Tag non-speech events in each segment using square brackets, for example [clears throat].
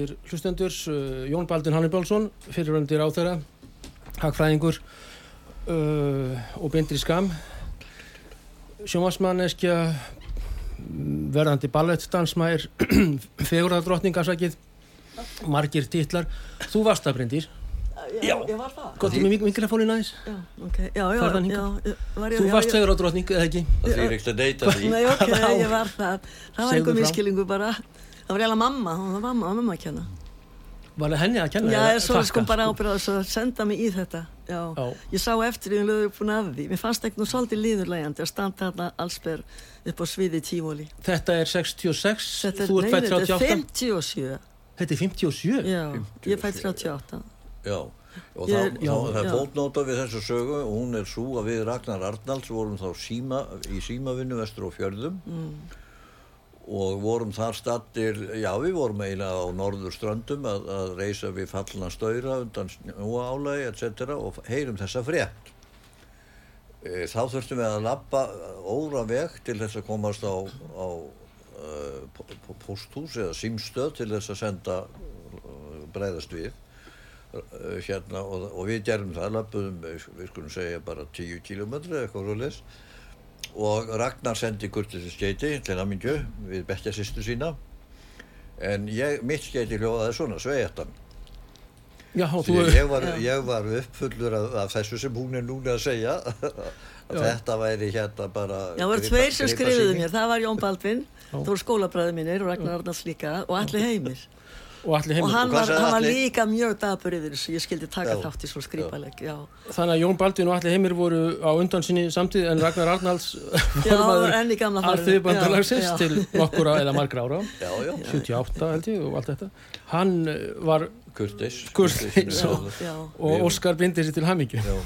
Góðir hlustendur, uh, Jón Baldin Hannibálsson, fyrirvendir á þeirra, hagfræðingur uh, og bindri skam, sjómasmanneskja, verðandi ballettdansmær, [clears throat] fegurðardrottningarsakið, margir titlar. Þú varst það, Brindir. Já, ég var það. Gott með mik mikrofónin aðeins. Já, ok. Já, já, Farðu hann já, hingað? já, var ég, Þú varst fegurðardrottning, eða ekki? Það þýr ekkert að deyta því. Nei, ok, [laughs] ég var það. Það var einhver miskilingu bara. Það var eiginlega mamma, hún var mamma, mamma að kenna. Var það henni að kenna? Já, ég svo sko bara sko? ábyrða þess að senda mig í þetta. Já. Já. Ég sá eftir því um löðu búin að því. Mér fannst ekki nú svolítið líðurlegandi að standa þarna allsber upp á sviði tífóli. Þetta er 66, Þetta þú ert fætt þetta er 38. 57. Þetta er 57? Já, ég er fætt 38. Já, og Ég- þá, já, þá það er fótnóta við þessu sögu og hún er svo að við Ragnar Arnalds vorum þá síma, í símavinnu vestur á fjörðum og vorum þar stattir, já við vorum eiginlega á norður ströndum að, að reysa við fallna stöyra undan snjóálagi etc. og heyrum þessa frétt. E, Þá þurftum við að lappa óra veg til þess að komast á, á uh, posthús eða símstöð til þess að senda uh, bregðast við uh, hérna og, og við gerum það, lappuðum, við skulum segja bara 10 kilometri eða eitthvað svoleiðis og Ragnar sendi kurtisins skeiti til Amingju við bekkja sýstu sína. En ég, mitt skeiti hljóðaði svona, sveiðettan þú ég var, ég var uppfullur af, af þessu sem hún er núna að segja. [laughs] Að þetta væri hérna bara Já, það gripa- tveir sem skrifuðu mér. Það var Jón Baldvin, það voru skólabræði mínir og Ragnar Arnalds líka og allir heimir. Og. Og hann var, hann var líka mjög dabur yfir þessu, ég skildi taka Já. þátt í svo skrýpaleg, já. Þannig að Jón Baldvin og allir heimir voru á undan sinni samtíð en Ragnar Arnalds Já, [laughs] enn í gamla farinu. alþýðubandalagsins Já, já. til nokkura eða margra ára, Já, já, 78 held ég og allt þetta. Hann eh, var, kurtis og- Óskar bindir sér til hamingju. Já,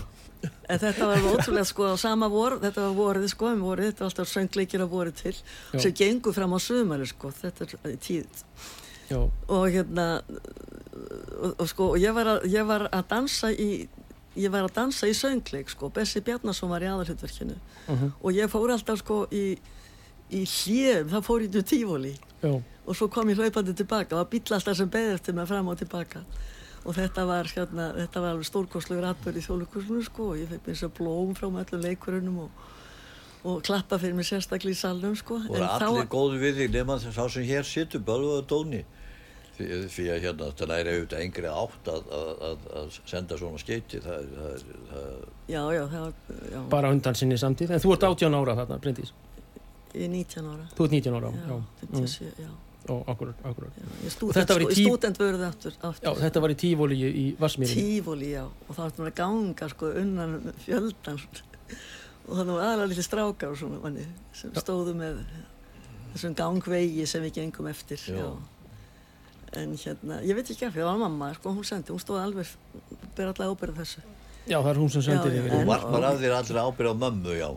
En þetta var ótrúlega sko á sama vor, þetta var vorið sko, um vorið, þetta var alltaf söngleikir að vorið til, Já. sem gengur fram á sömari sko, þetta er tíð. Já, Og hérna, og, og sko, og ég var, að, ég var að dansa í, ég var að dansa í söngleik sko, Bessi Bjarnason var í aðalhutverkinu Mhm. og ég fór alltaf sko í, í hljum, þá fór ég til tífóli. já, og svo kom ég hlaupandi tilbaka. Og bíl alltaf sem beði eftir mig fram og tilbaka. Og þetta var, hérna, þetta var alveg stórkostlegur atbyrð í þjóðleikursunum sko. Og ég fekk mér þess að blóm frá með öllum leikurunum og, og klappa fyrir mig sérstaklega í salnum sko. Og allir góðu við því nema þess að sem hér situr bölvaða dóni því, því að hérna þetta er auðvitað engri átt að, að, að, að senda svona skeiti það, er- það, er- það, já, já, já, bara undan sinni samtíð. En þú ert 18 ára þarna, Bryndís. ég er 19 ára Þú ert 19 ára, já, já. Mm, 57, já, já, akkurat, akkurat. Og þetta var í sko, tí- aftur, aftur Já, þetta var í tífóli í, í Vassmýrinni. tífóli, já, og það var svona ganga sko unnan fjöldan og þannig var aðalega litli strákar og svona manni, sem stóðu með þessum gangvegi sem við gengum eftir Já. En hérna, ég veit ekki af því, það var mamma sko, hún sendi, hún stóð alveg ber allega ábyrð þessu Já, það er hún sem sendir yfir. þú varst bara af þér allir ábyrð á mömmu já,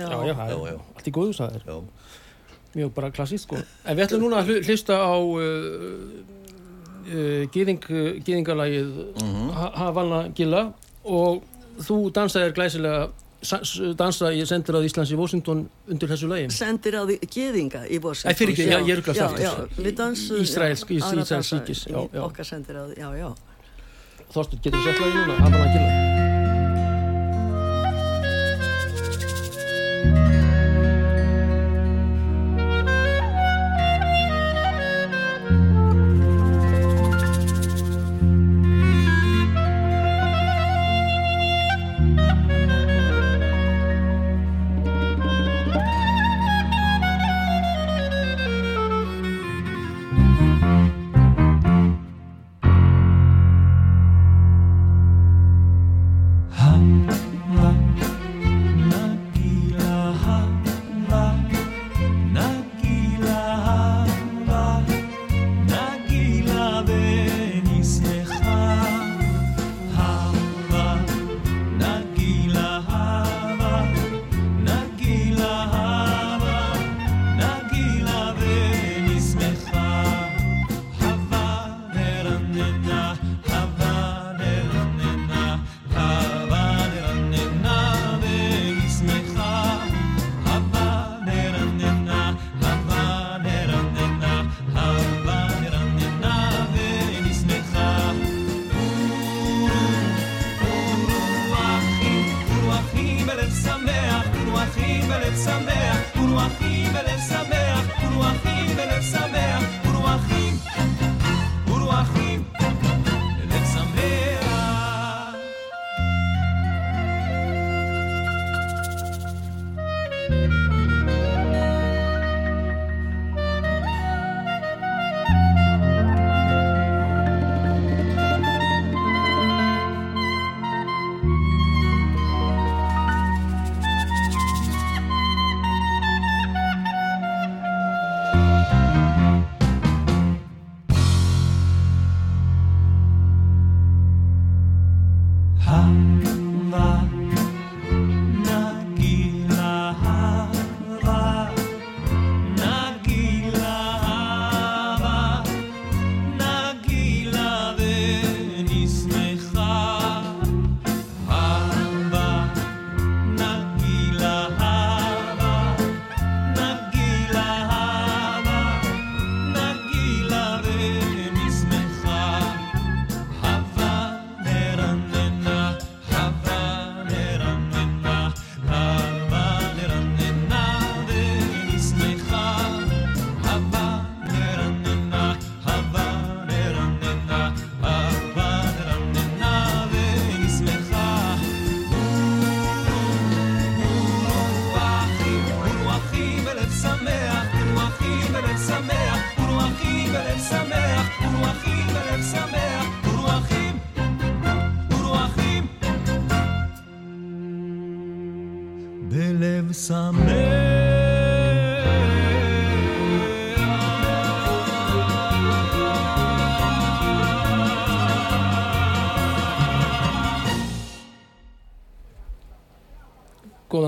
Já, já, það Já, já. allt í góðu, já. Mjög bara klassíst, sko. En við ætlum núna að hlu- hlusta á uh, uh, gyðing, gyðingalagið Mhm. Ha- Havanna Gilla og þú dansaðir glæsilega dansa í sendiráð Íslands í Washington undir þessu lagi. sendir á geðinga í Washington Æ, fyrirgefðu, Já, ég ruglast já, aftur. Ísraelsk- já, Ís- aðra Ísraels dansa ríkis, í já, já. okkar sendir á því, já, já Þorstur, getur þú sett lagi núna? Havanna Gilla.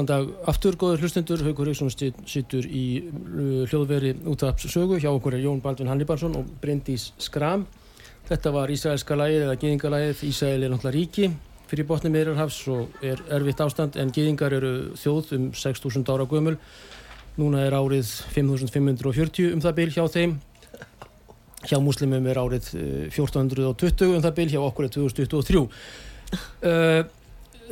Góðan dag aftur, góður hlustendur, Haugur Hauksson sittur í hljóðveri útafssögu, hjá okkur er Jón Baldvin Hannibalsson og Bryndís Skram. Þetta var Ísraelska lægið eða Gýðingalægið, Ísrael er náttúrulega ríki fyrir botni meðrarhafs og er erfitt ástand en Gýðingar eru þjóð um 6.000 ára gömul. Núna er árið 5.540 um það byl hjá þeim. Hjá muslimum er árið 1420 um það byl, hjá okkur er 2023. Uh, [laughs]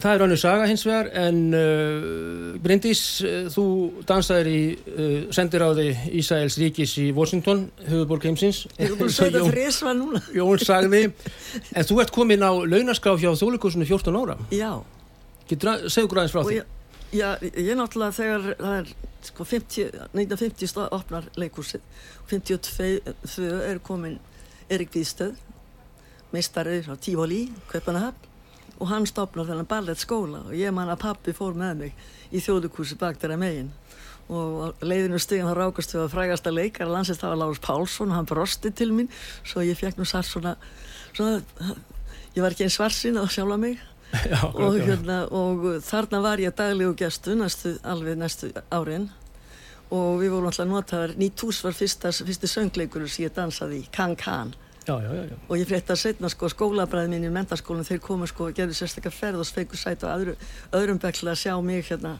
það er önnur saga hins vegar en uh, Bryndís, uh, þú dansaðir í uh, sendiráði Ísæls ríkis í Washington, höfuborg heimsins. [laughs] Núna. Jón sagði, [laughs] en þú ert komin á launaskraf hjá þjóðleikursunni 14 ára. Já. Segja græðins frá því? Já, ég náttúrulega þegar það er sko 50, 1950 stað opnar leikúsið 52 er komin Erik Víðstöð meistarið frá Tífóli, Kaupanahab og hann stopnar þennan ballettskóla og ég man að pappi fór með mig í þjóðukúsi bak þeirra megin. Og leiðinu stíðan þá rákast við að frægasta leikar landsist það var Lárus Pálsson og hann brosti til mín. Svo ég fekk nú sart svona, svona ég var ekki einn svarsin að sjálfa mig. [laughs] Já, og, hérna, og þarna var ég daglegu gestu næstu, alveg næstu árin. Og við vorum alltaf notaðar Nýtús var fyrsta, fyrsti söngleikur sem ég dansaði í, Kan Kan Já, já, já, og ég frétta setna sko skólabræði mín í mentaskólinn þeir komu sko og gerðu sérstaklega ferð og sveiku sæt og öðru, öðrum bekla að sjá mig hérna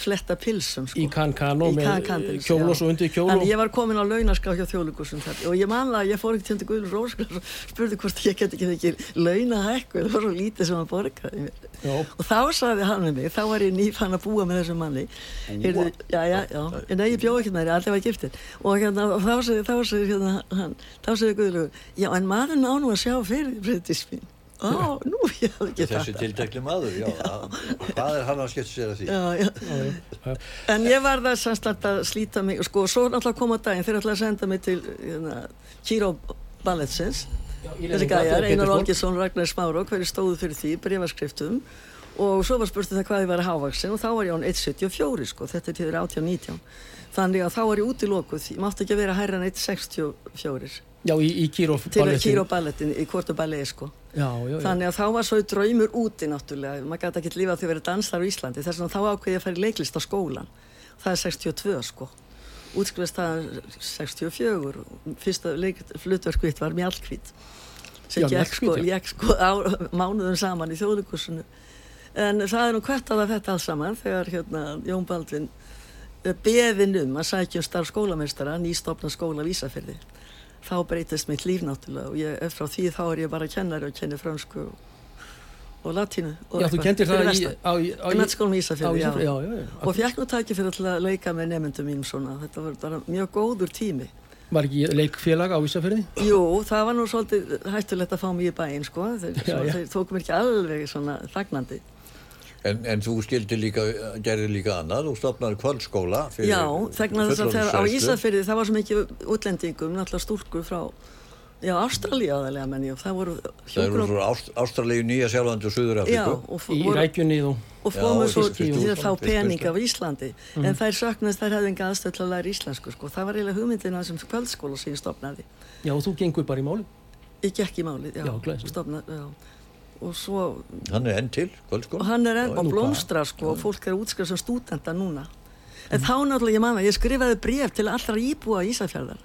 fletta pilsum sko. Í kann-kann og með kjól og svo undir kjól Þannig ég var komin á launaskrá hjá þjóðlíkursum þar og ég manla að ég fór ekki til Guðlur Róskar og spurði hvort ég get ekki ekki launahækku það var svo lítið sem hann borgaði og þá sagði hann með mig, þá var ég nýfann að búa með þessum manni. Heyrðu, já, já, já, en ég bjóð ekki með þér, allir var giftir. Og, hérna, þá sagði, þá sagði hérna, hann, þá sagði Guðlur, já, en maður ná nú að sjá fyrir Ó, nú, [laughs] ég hafði ekki Þessi tiltekli maður, já, að- hvað er hann að skipta sér að því? Já, já. En ég var það samstætt að slíta mig, sko, og svo náttúrulega koma daginn, þeir ætla að senda mig til hérna, Kíró Balletsins, þessi gæjar, Einar Olgesson, Ragnar Smáró, hverju stóðu fyrir því, breyfaskriftum, og svo var spurtið það hvað ég var að hávaksin og þá var ég án 1,74, sko, þetta er til 18-19. Þannig að þá var ég út í lokuð, ég mátti ekki vera hærra en 1,64 Já, í, í Kírov til að Kíró Balletin í Kvortu Ballet, sko. Já, já, já. Þannig að þá var svo draumur úti náttúrulega, maður gæti ekki lífa að vera dansar á Íslandi, þess að þá ákveði ég að fara í leiklist á skólan. Það er 62 sko. Útskrifast það 64, fyrsta flutverk mitt var Mjallkvít. Sem Já, gekk sko, já. gekk sko á, mánuðum saman í þjóðlíkursinu. En það er nú hvert að þetta alls saman þegar hérna Jón Baldvin beðin um að sækja um starf skólameistara, nýstofna skóla vísafyrði þá breytist mitt líf náttúrulega og ég, frá því þá er ég bara kennari og kenni fransku og, og latínu og Já, þú fyrir það í... á- á- í mennskólum í á Ísafjörði, já. Já, já, já. og fekk nú tæki fyrir að leika með nefndum mínum svona, þetta var bara mjög góður tími. Var ekki leikfélag á Ísafirði? Jú, það var nú svolítið hættulegt að fá mig í bæinn sko, þeir, svo, þeir tókum mér ekki alveg svona þagnandi En, en þú skildi líka, gerði líka annað, þú stopnaði kvöldskóla fyrir Já, þegna þess að þegar á. Ísafjörði það var svo mikið útlendingum, náttúrulega stúrkur frá já, Ástralía aðalega menn ég, það voru Það eru hjúkrar frá Ást, Ástralíu, Nýja Sjálfandi og Suður Já, og, Í voru, rækjunni og... og Já, fórum svo fyrst- fyrst til fyrst- pening fyrst- af Íslandi en þær söknast, þær hefði enga aðstöð til að læra íslensku sko. það var eiginlega hugmyndina sem kvöldskóla sem ég stopnaði Já, og þú gengur bara í máli. ég gekk í málið, já, Já, stofnaði, já. Og svo Hann er enn til, kvöldskóla. og hann er enn hvað? blómstra sko, og fólk er útskrifað sem stúdenta núna. En þá náttúrulega ég manna, ég skrifaði bref til allra íbúa Ísafjörðar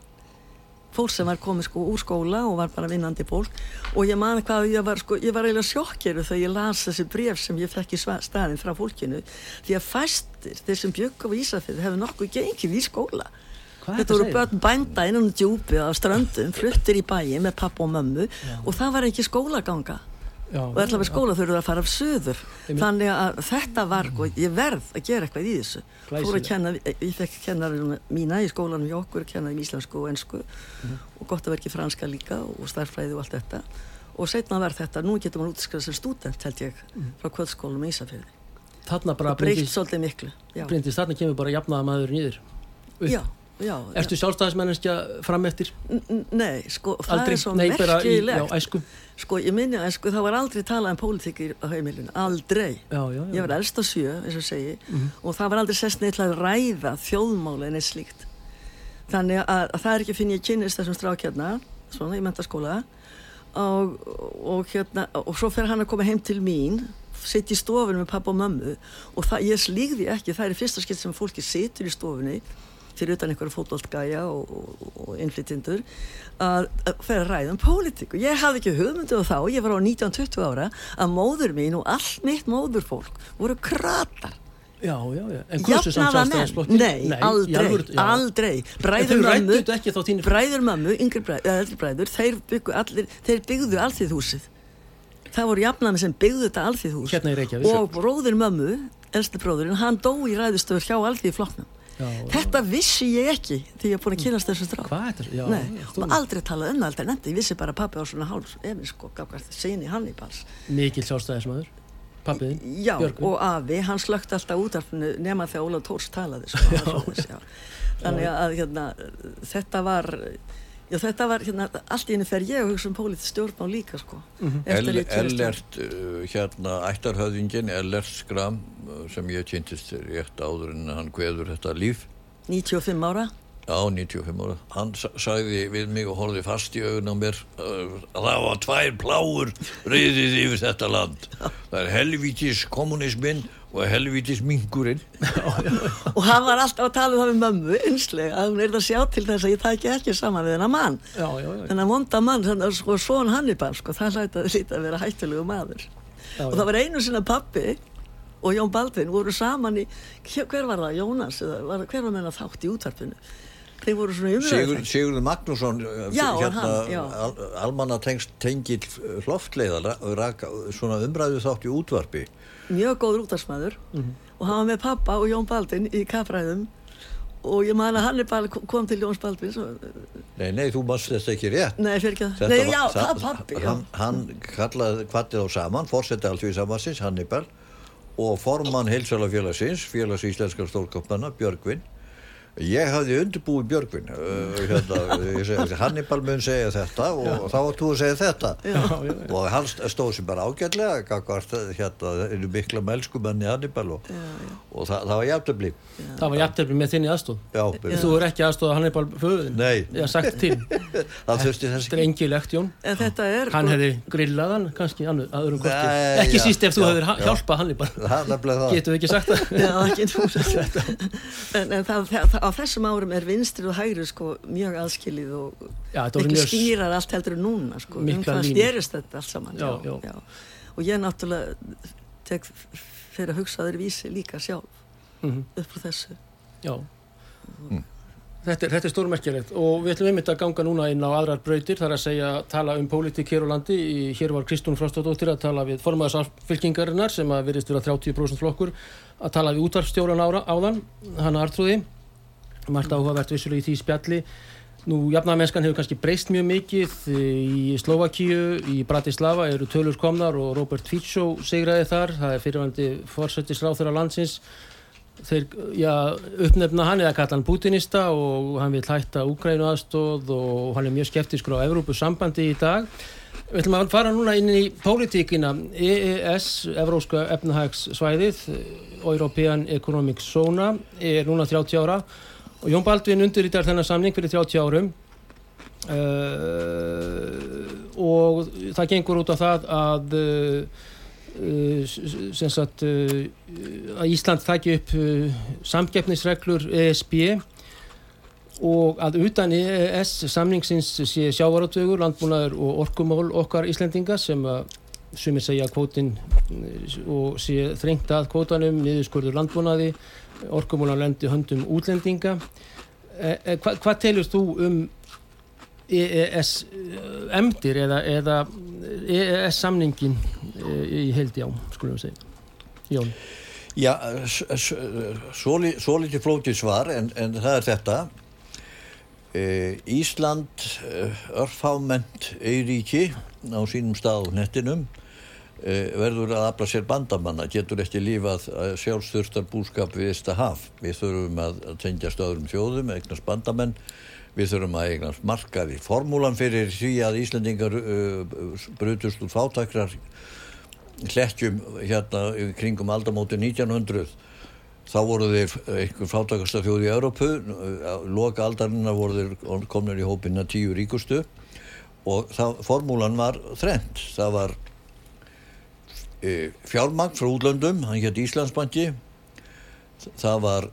fólk sem var komið sko úr skóla og var bara vinnandi fólk. Og ég man hvað ég var sko, ég var eiginlega sjokkir þegar ég las þessi bref sem ég fekk í staðinn frá fólkinu. Því að fæstir, þeir sem bjögg á Ísafjörði hefðu nokkuð gengið í skóla. Hvað Þetta voru börn bænda innan djúpi á ströndum, fluttir í bæi með pappa og mömmu. Og það var ekki skólaganga Já, og allavega skóla þurfum að fara af söður Einmitt. þannig að þetta var og ég verð að gera eitthvað í þessu. Fór að kenna, ég fekk kennarinn mína í skólanum hjá okkur, kennaði í íslensku og ensku. Mhm. og gott að vera ekki franska líka og starffræði og allt þetta. Og setna var þetta, nú getur maður útskrifað sem stúdent held ég, Mhm. frá kvöldskólum í Ísafjörði Þarna bara breykt svolítið miklu já, breyndist, þarna kemur bara jafnaða maður nýður. Já já. Erstu sjálfstæðismenneskja fram eftir? Nei, sko, það Aldrei, er svo merkilegt. Sko, ég minni að sko, það var aldrei talað um pólitíkir á heimilinu, aldrei. Já, já, já. Ég var elst á sjö, eins og segi, og það var aldrei sest neitt að ræða þjóðmála en eitt slíkt. Þannig að, að það er ekki að finna ég kynnist þessum strákjarna, svona í mentaskóla, og, og, hérna, og svo fer hann að koma heim til mín, sitt í stofunum með pappa og mömmu, og það, ég slígði ekki, það er fyrsta skipt sem fólki situr í stofunni, fyrir utan einhverja fótboltgæja og, og, og innflytjendur að, að fyrir að ræða um pólitík og ég hafði ekki hugmyndu á þá, ég var á 19-20 ára að móður mín og allt mitt móðurfólk voru kratar Já, já, já. En menn, sjálfstæðisflokkin? nei, í aldrei, alvöru- já. aldrei bræður þínir bræður mömmu, yngri bræður, bræður þeir, byggu allir, þeir byggðu alþýðhúsið það voru jafnami sem byggðu þetta alþýðhús Hérna í Reykjavík. og bróður mömmu, elsti bróðurinn hann dó í ræðustöður hjá alþýðflokknum Já, já. þetta vissi ég ekki þegar ég er búin að kynast þessu strá Hvað þetta? Já, Nei, já, og aldrei talað um það aldrei nefndi, ég vissi bara að pappi á svona háls sko gafkvært sinni Hannibals Mikil sjálfstæðismæður. Pappiðin. Já, Björgvin. og afi, hann slögt alltaf útarfinu nema þegar Ólaf Tórs talaði sko, já. Svoleiðis, já. þannig að hérna, þetta var já, þetta var, hérna, allt í henni fer ég að hugsa um pólítið stjórnmál líka sko, Mhm. eftir El, Ellert, uh, hérna ættarhöðingin Ellert Skram uh, sem ég kynntist rétt áður en hann kveður þetta líf. 95 ára á 95 ára. Hann sa- sagði við mig og horfði fast í augun á mér að það var tvær pláur reyðið yfir þetta land. Það er helvítis kommunismin og helvítis mingurinn og hann var alltaf að tala um það við mömmu einslega, að hún er að sjá til þess að ég tæki ekki saman við hennar mann. Já, já, já. þennan vonda mann, þannig að sko, svon Hannibal sko, það hlætti að lítið að vera hættulegu maður. Já, og það var einu sinna pappi og Jón Baldvin voru saman í hver var það, Jónas eða var, hver var meina þátt í útvarpinu þeir voru svona umræðið Sigurður Magnússon uh, hérna, hann, já. al, almanna tengst tengil loftleiðar raka, svona umræðu þátt í útvarpi. Mjög góður útvarsmaður og hann var með pappa og Jón Baldvin í kapræðum og ég man að Hannibal kom til Jóns Baldvin nei, nei, þú mannst þetta ekki rétt. Nei, fyrir ekki Þetta nei, já, það- það pappi já. hann, hann kallaði kvattið á saman fórseti alþjóði samansins, Hannibal og formann heilsalafélagsins félags íslenskar stórkapnana, Björgvin ég hafði undirbúið Björgvin uh, hérna, Hannibal mun segja þetta og þá átt þú að segja þetta já, já. og hann stóð sér bara ágætlega gagvart hérna, einu mikla melskumanni Hannibal og, og það, það var jafntöfli Það var jafntefni með þinni aðstóð. já, Þú er ekki aðstóð Hannibal föðin. Nei. [laughs] Það þurfti þess Þetta er engilegt, Jón. en þetta er Hann hefði grillað hann kannski annu- að. Nei, Ekki já, síst ef þú já, hefur já. hjálpað Hannibal. það nefnilega það Getum við ekki sagt það? Já, ekki [laughs] En, en það, það, á þessum árum er vinstri og hægri sko mjög aðskilið og Já, ekki skýrar allt heldur núna sko, um hvað stjerist þetta allt saman Já, já. og ég náttúrulega tek fyrir að hugsa þeir vísi líka sjálf Mhm. upp frá þessu Já. Þetta er, þetta er stórmerkilegt og við ætlum einmitt að ganga núna inn á aðrar brautir þar að segja tala um pólitík hér á landi. Í, hér var Kristún Frostadóttir að tala við formaðarsfylkingarinnar sem að virðist vera 30% flokkur að tala við útvarpstjóran ára, áðan, hanna Artrúði. Marta áhugavert vissulega í því spjalli. Nú, jafnamennskan hefur kannski breyst mjög mikið í Slovakíu, í Bratislava eru tölur komnar og Robert Fico segraði þar, það er fyrirvandi fórsættisráþur landsins. Þeir já, uppnefna hann eða kalla hann Putinista og hann vil hætta Úgrænu aðstóð og hann er mjög skeptiskur á Evrópu sambandi í dag. Við ætlum að fara núna inn í pólitíkina. EES, Evróska efnahagssvæðið European Economic Zona er núna 30 ára og Jón Baldvin undirritar þennan samning fyrir 30 árum. Uh, og það gengur út á það að uh, sem sagt uh, að Ísland taki upp samkeppnisreglur ESB og að utan EES samningsins sé sjávaráttögur, landbúnaður og orkumál okkar Íslendinga sem að sumir segja kvótin og sé þrengt að kvótanum niðurskurður landbúnaði orkumólan lendi höndum útlendinga. E, e, hva, hvað telur þú um EES emdir eða, eða EES samningin e, í heildi á, skulum við segja? Jón. Já, s- s- svoli- svolítið flótið svar en, en það er þetta. E, Ísland e, örfáment eiríki á sínum stað á nettinum eh, verður að afla sér bandamanna, getur ekki lífað sjálfsþurstar búskap við þetta haf. Við þurfum að tengja stöðurum þjóðum, eignast bandamenn, við þurfum að eignast markaði. Formúlan fyrir því að Íslandingar uh, brutust úr fátakrar hlettjum hérna kringum aldamóti 1900 þá voru þeir einhver fátakasta þjóð í Európu loka aldarinnar voru þeir komnir í hópinna tíu ríkustu og það, formúlan var þrent það var fjármagn frá útlöndum hann hétt Íslandsbanki. Það var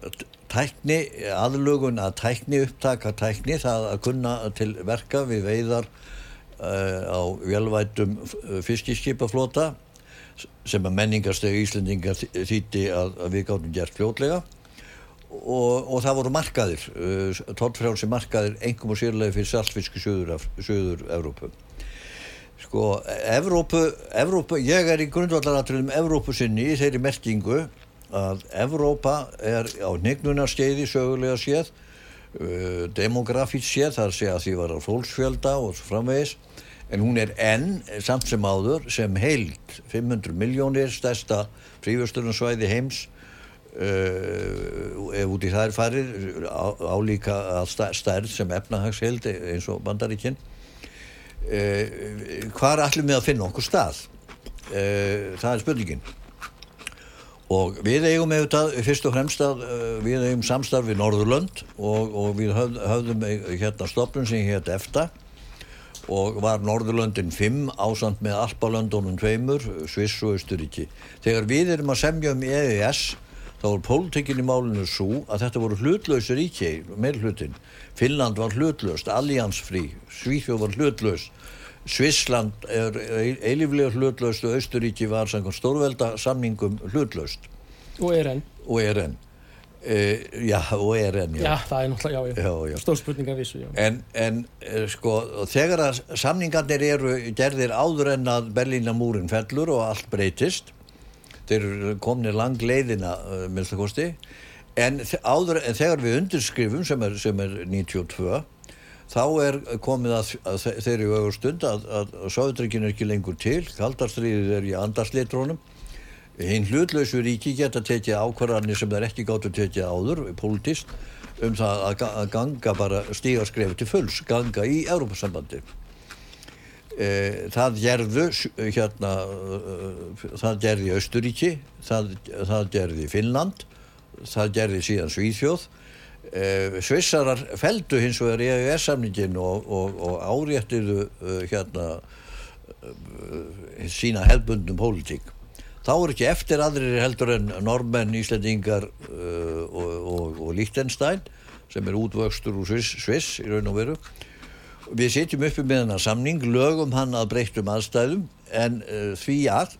tækni aðlugun að tækni upptaka tækni það að kunna til verka við veiðar uh, á velvætum fiskiskipaflota sem að menningarstegu Íslendingar þýtti að, að við gáttum gert fljótlega. Og, og það voru markaðir uh, tóttfrjálsi markaðir engum og sérlega fyrir saltfisku söður Evrópu sko, Evrópu, Evrópu ég er í grundvallaratriðum Evrópu sinni í þeirri merkingu að Evrópa er á negnunarskeiði sögulega séð uh, demografíts séð þar sé að því var á fólksfjölda og framvegis. En hún er enn samt sem áður sem heilt 500 miljónir stærsta frífjösturnarsvæði heims uh, út í það er farið á, álíka stærð sem efnahagsheild eins og bandaríkinn uh, hvar ætlum við að finna okkur stað uh, það er spurningin og við eigum auðvitað fyrst og fremst að við eigum samstarf við Norðurlönd og, og við höf, höfðum hérna stopnum sem hétt EFTA og var Norðurlöndin 5 ásand með Alpalöndunum tveimur, Sviss og Östuríki. Þegar við erum að semja um EES þá er pólitekinn í málinu svo að þetta voru hlutlausur ríki, meil hlutin. Finnland var hlutlaust, alliansfrí, Svíþjóð var hlutlaust, Svissland er eiliflega hlutlaust og Östuríki var samkvæmt stórvelda samningum hlutlaust. Og er enn. Og er enn. Uh, já, og er enn, já. Já, það er náttúrulega, já, já. Stórspurningar vissu, já. En, en uh, sko, þegar að samningarnir eru gerðir áður en að Berlínamúrin fellur og allt breytist, þeir komnir lang leiðina, uh, minnst það kosti, en, áður, en þegar við undirskrifum, sem er, sem er 92, þá er komið að, að þeir eru auðvustund að, að, að Sáðutrykkin er ekki lengur til, kaldarstríðið er í andarsleitrónum, hinn hlutlausu ríki geta tekið ákvarðanir sem er ekki gátt að tekið áður politist um það að ganga bara stíga skrefi til fulls ganga í Európa-sambandi e, það gerðu hérna það gerði Östuríki það, það gerði Finnland það gerði síðan Svíþjóð. E, Svissarar feldu hins vegar í EES-samningin og, og, og áréttiðu hérna sína hefbundum pólitík. Þá er ekki eftir aðrir heldur en normenn, íslendingar og, og, Lichtenstein sem er útvöxtur úr Sviss, Sviss í raun og veru við sitjum uppi með hennar samning lögum hann að breyttum aðstæðum en uh, því að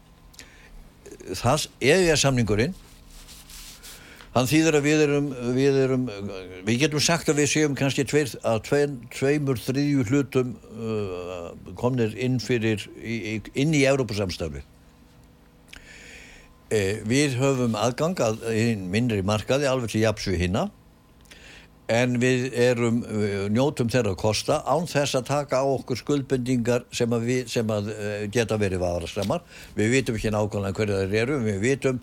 það eða samningurinn hann þýðir að við erum, við erum við getum sagt að við séum kannski tveir, að tveim, tveimur þriðju hlutum uh, komnir inn fyrir inn í Európa-samstafni Eh, við höfum aðgang að minnri markaði alveg til jafnsvið hinna en við erum, eh, njótum þeirra að kosta án þess að taka á okkur skuldbendingar sem að, við, sem að eh, geta verið vaðarastramar. Við vitum ekki nákvæmlega hverja þeir eru, við vitum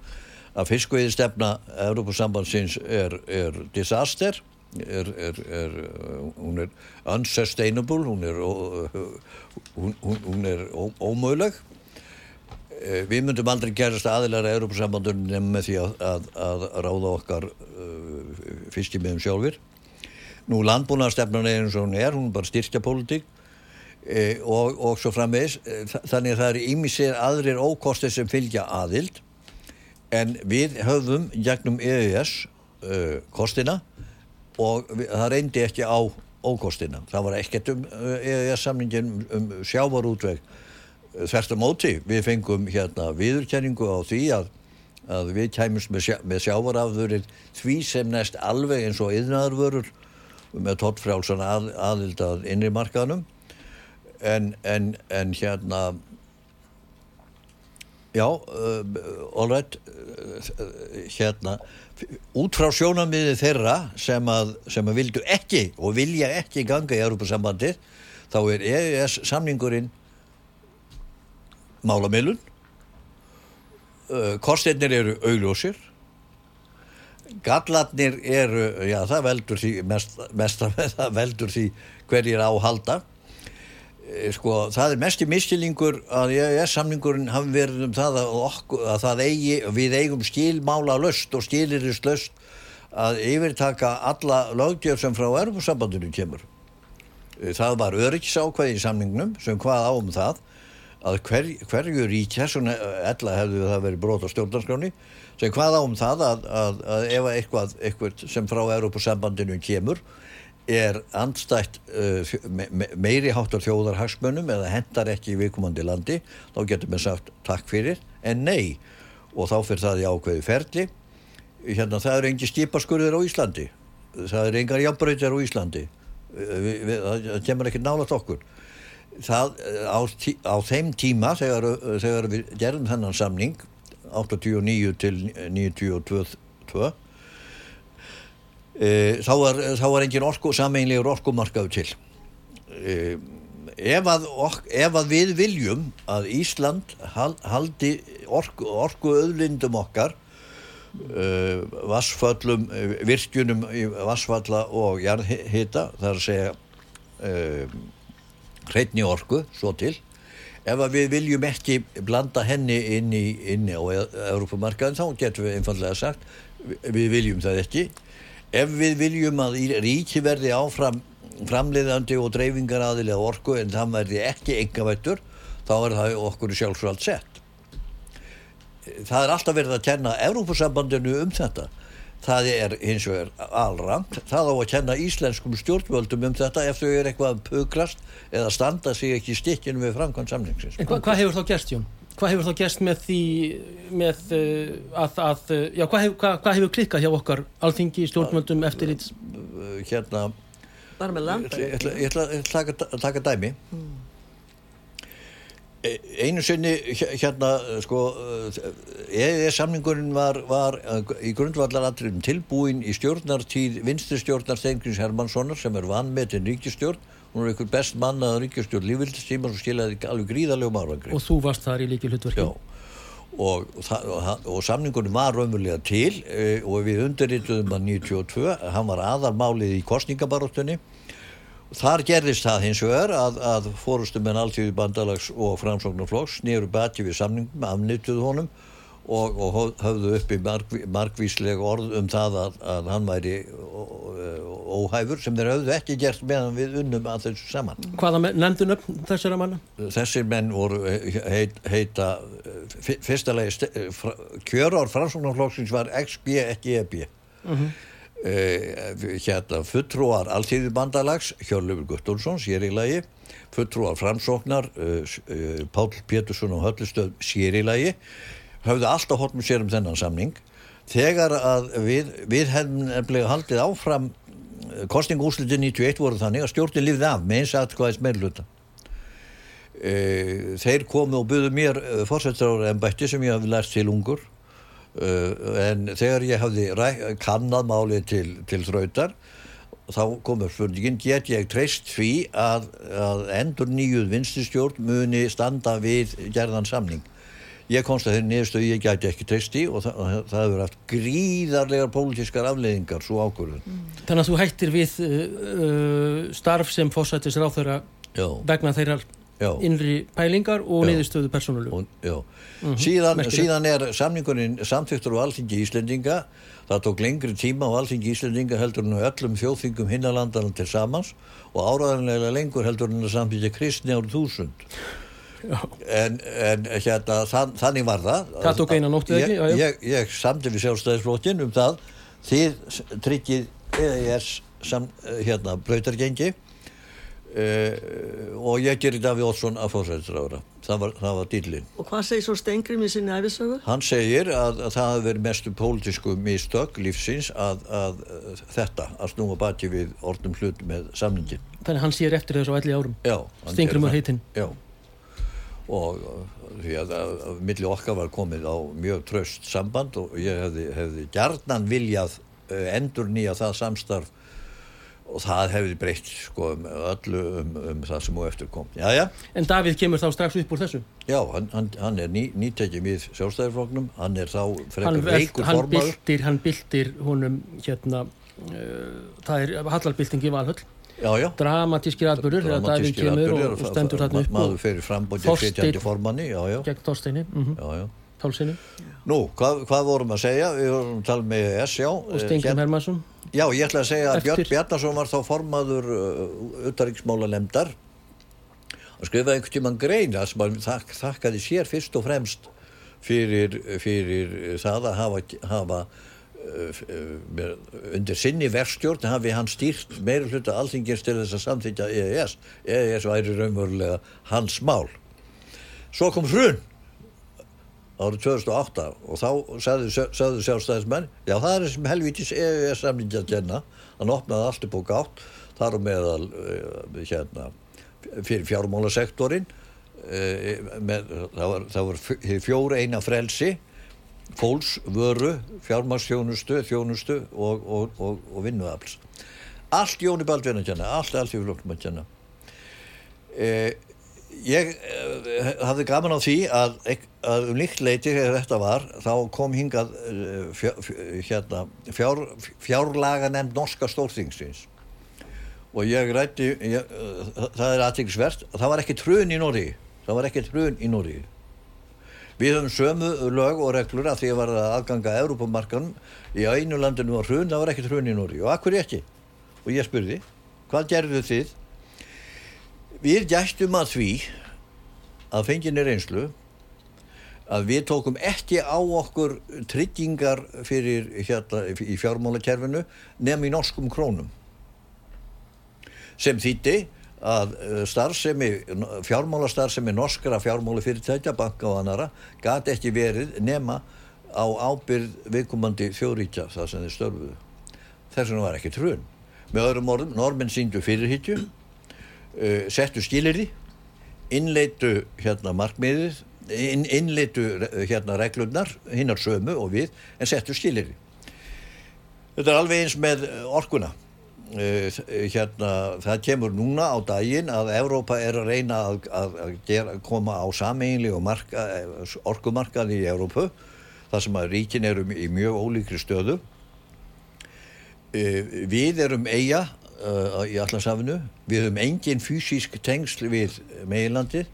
að fiskveiði stefna Európa-sambandsins er, er disaster, er, er, hún er unsustainable, hún er, hún, hún ómöguleg Eh, við myndum aldrei gerast aðilar að Europasambandunum nefnum með því að, að, að ráða okkar uh, fiskimiðum sjálfur. Nú landbúnaðarstefnan er eins og hún er, hún er bara styrkja pólitík e, og, og svo framvegs. Þannig að það er ímisir aðrir ókostið sem fylgja aðild en við höfðum gegnum EES uh, kostina og við, það reyndi ekki á ókostina. Það var ekkert um EES samningin um sjávarútveg þversta móti við fengum hérna viðurkenningu á því að, að við kæmumst með, sjá, með sjávarafðurinn því sem næst alveg eins og yðnaðarvörur með tóttfrjálsan að, aðild að innri markaðnum. En, en, en hérna já uh, all right uh, hérna út frá sjónamiði þeirra sem að, sem að vildu ekki og vilja ekki ganga í Európa sambandi þá er EES samningurinn málamilun uh, kosteinir eru augljósir gallarnir eru já það veldur því mest, mest [laughs] það veldur því hverjir áhalda Eh, sko það er mest í miskilingur að EES samningurinn hafi verið um það að, okkur, að það eigi, við eigum skilmála löst og skilirist löst að yfirtaka alla lögdjörn sem frá erfursambandinu kemur. Eh, það var öryggisákvæði í samningnum sem hvað á um það að hver, hverju ríkja svona ella hefðu það verið brot á stjórnarskráni sem hvað á um það að, að, að ef eitthvað, eitthvað sem frá Európa-sambandinu kemur er andstætt uh, me, me, meiri háttar þjóðarhagsmönnum eða hendar ekki í viðkomandi landi þá getur við sagt takk fyrir en nei. Og þá fyrir það í ákveði ferli. Hérna það eru engi skipaskurðir á Íslandi. Það eru engar jafnbröytir á Íslandi. Við, við, það kemur ekki nálat okkur það á, tí, á þeim tíma þegar, þegar við gerðum þennan samning 89 til 92 e, þá var, var engin orku sameinlegur orkumarkaðu til. E, ef, að, ok, ef að við viljum að Ísland hal, haldi orku, orku öðlindum okkar uh, vassföllum, uh, virkjunum vassfalla og jarðhita þar að segja uh, hreitni orku, svo til. Ef við viljum ekki blanda henni inn í, inn á Európamarkaðin þá getum við einfallega sagt við viljum það ekki. Ef við viljum að ríki verði áfram framleiðandi og dreifingar aðilega orku en það verði ekki engavættur þá er það okkur sjálfsvöld sett. Það er alltaf verið að kenna Európusambandinu um þetta það er hins vegar alramt það á að kenna íslenskum stjórnvöldum um þetta ef þau eru eitthvað pukrast eða standa sig ekki stikkinu við framkvæm samlingsins En hvað hva hefur þá gerst Jón? Hvað hefur þá gerst með því með uh, að, að já, hvað hefur, hvað, hvað hefur klikkað hjá okkar alþingi stjórnvöldum eftir ít hérna bara með land ég ætla, ég ætla að taka, dæmi. Hmm. E- einu sinni hérna sko eða samningurinn var, var í grundvallaratriðum tilbúin í stjórnartíð vinstri stjórnar Steingrins Hermanssonar sem er vannmetinn ríkistjórn hún er einhver best mannaða ríkistjórn lífildistíma sem skilaði alveg gríðarlegum árangri. Og þú varst þar í líki hlutverki og, og, og samningurinn var raunverulega til e, og við undirrituðum að 92, hann var aðarmálið í kostningabaróttunni þar gerðist það hins vegar að, að fórustumenn alltíðu bandalags og framsóknarflokks nýru bati við samningum, afnýttuðu honum og, og hö- höfðu uppi margví, margvísleg orð um það að, að hann væri óhæfur sem þeir höfðu ekki gert meðan við unnum að þessu saman. Hvaða nefndu nöfn þessara manna? þessir menn voru heit, heita fyr- fyrsta lagi ste- fra- kjörár framsóknarflokksins var XB ekki EB uh hérna fulltrúar alltíðu bandalags Hjörlefur Guttormsson sér í lagi. Fulltrúar framsóknar uh, uh, Páll Pétursson og Höllustöð sér í lagi. Höfðu alltaf hort með sér um þennan samning. Þegar að við, við hefum nefnilega haldið áfram kostningúslitin 91 voru þannig að stjórnin lifði af með eins aðkvæðis meirluta e, þeir komu og buðu mér fórsættar embætti sem ég hafði lært til ungur en þegar ég hafði kannad málið til, til þrautar þá komur spurningin get ég treyst því að, að endur nýjuð vinstistjórn muni standa við gerðan samning? Ég komst að þeirri niðurstöðu ég gæti ekki treyst í og það, það hefur haft gríðarlegar pólitískar afleiðingar svo ákvörðun. Þannig að þú hættir við uh, starf sem fósættis ráþöra vegna þeirra já innri pælingar og niðurstöðu persónulegu. og, já. síðan, merkilegt. síðan er samningurinn samþyktur á alþingi Íslendinga það tók lengri tíma á alþingi Íslendinga heldur en öllum þjóðþingum hinnalandana til samans og áraðanlega lengur heldur en að samþykja kristni árið þúsund en, en hérna þann, þannig var það Það tók eina nótt, eða ég, ekki? Já. ég, ég samti við sjálfstæðisflokkin um það þið tryggið EES sam, hérna brautargengi uh, og ég gerir Daví Ótsson að fórsættisrára það var, það var dýllin og hvað segir svo Stengrim í sinni æfisögu? hann segir að, að það hafi verið mestu pólitísku mistök lífsins að, að, að þetta að snúa baki við orðnum hlut með samningin Þannig hann sér eftir þessu elli árum. já, gerir það. heitinn. já og uh, því að, að, að milli okkar var komið á mjög tröst samband og ég hefði, hefði gjarnan viljað endur nýja það samstarf og það hefði breytt sko um öllu um, um það sem og eftir kom. Jæja, En Davíð kemur þá strax upp úr þessu? Já, hann, hann, hann er ný, nýtekið við sjálfstæðarfloknum hann er þá frekar veikur byltir hann byltir honum hérna uh, það er hallarbylting í Valhöll. Já, já. Dramatískir Davíð Dramatískir upp maður fyrir frambóti Þorsteinn- flytjandi formanni já, gegn Þorsteini mm já, já. Tálsini Nú, hvað, hvað vorum að segja? Við vorum að tala með ES, já. og Stengum Hérna- Hermansson Já, ég ætla að segja að Eftir- Björn Bjarnason var þá formaður uh, utaríksmála lemdar og skrifaði einhvern tímann greina sem að þak, þakkaði sér fyrst og fremst fyrir, fyrir það að hafa, hafa uh, undir sinni verstjórn hafi hann stýrt meira hluta alþingins til þess að samþykja EES. EES væri raunverulega hans mál. Svo kom hrun árið 2008 og þá sagðu, sjálfstæðismenn já það er sem helvítis EES samningi að kenna. Hann opnaði allt upp á gátt þar og meðal uh, hérna, fyrir fjármálasektorin uh, með, það var, það var f- fjóra eina frelsi fólks, vöru, fjármálsþjónustu þjónustu og, og, og, og vinnuafls. Allt Jóni Baldvin að kenna allt í flokkum að kenna. Eh, ég eh, hafði gaman á því að, að um líkt leiti þegar þetta var þá kom hingað eh, fjár, hérna, fjár, fjárlaga nefnd norska stórþingsins. Og ég rætti ég, eh, það er aðtækksvert það var ekki trun í Nóri það var ekki trun í Nóri við höfum sömu lög og reglur að því að var aðganga að Európamarkanum í einu landinu var hrun, það var ekki hrun í Nóri og akkur ekki? Og ég spurði, hvað gerðu þið við gæstum að því að fenginni reynslu að við tókum ekki á okkur tryggingar fyrir hérna í fjármálakerfinu nefn í norskum krónum. Sem þýtti að eh, starfsemi, fjármálastarfsemi norskra fjármálafyrirtækja, banka og annara gati ekki verið nema á ábyrð viðkomandi þjóðríkja það sem þeir störfuðu. Þess vegna var ekki trun með öðrum orðum, normenn síndu fyrirhyggju uh, settu skilirði innleitu hérna markmiðið inn, innleitu eh, hérna reglurnar hinnar sömu og við en settu skilirði þetta er alveg eins með eh, orkuna. Uh, hérna það kemur núna á daginn að Evrópa er að reyna að, að, að gera, koma á sameinli og marka, orkumarkaði í Evrópu þar sem að ríkin eru í mjög ólíkri stöðu. Uh, við erum eiga uh, í allansafinu við höfum engin fysísk tengsl við meginlandið.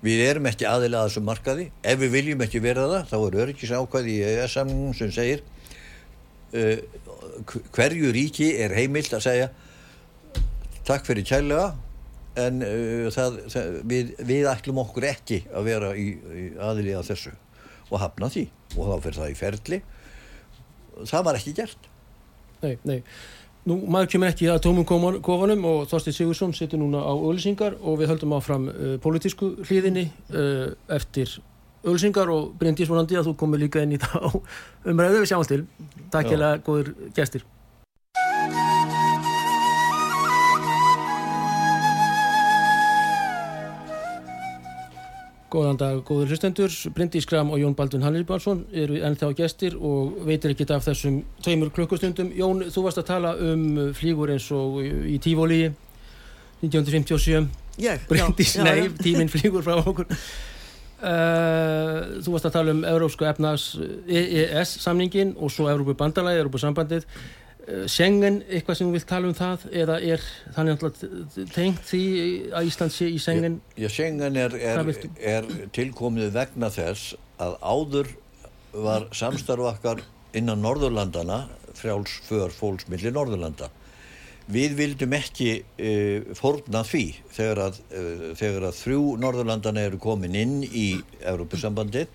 Við erum ekki aðilega að þessum markaði. Ef við viljum ekki vera það þá er öryggis ákvæði í EES-samningum sem segir uh, hverju ríki er heimilt að segja takk fyrir kærlega en uh, það, það, við, við ætlum okkur ekki að vera í, í aðilega þessu og hafna því. Og þá fyrir það í ferli. Það var ekki gert. Nei, nei. Nú, maður kemur ekki að tómum kofanum og Þorstein Sigursson setur núna á ölsingar og við höldum áfram uh, pólitísku hlýðinni uh, eftir ölsingar og Bryndís vonandi að þú komir líka inn í það á umræðu við sjáum til. Takk Já. hérna góður gestir. Góðan dag, góður hlustendur. Bryndís Gram og Jón Baldvin Hannibálsson eru ennþá gestir og veitir ekkit af þessum tveimur klukkustundum. Jón, þú varst að tala um flýgur eins og í Tífóli 1957. Ég? Já, nei, [laughs] tíminn flýgur frá okkur. Uh, þú varst að tala um Európsku efnags EES samningin og svo Európu bandalagi, Európu sambandið. Uh, Schengen, eitthvað sem þú vilt tala um það eða er þannig alltaf tengt því að Ísland sé í Schengen? Já, Schengen er, er, er tilkomið vegna þess að áður var samstarf okkar innan Norðurlandana frjáls för fólks milli Norðurlanda. Við vildum ekki uh, fórna því þegar að, uh, þegar að þrjú Norðurlandana eru komin inn í Európusambandið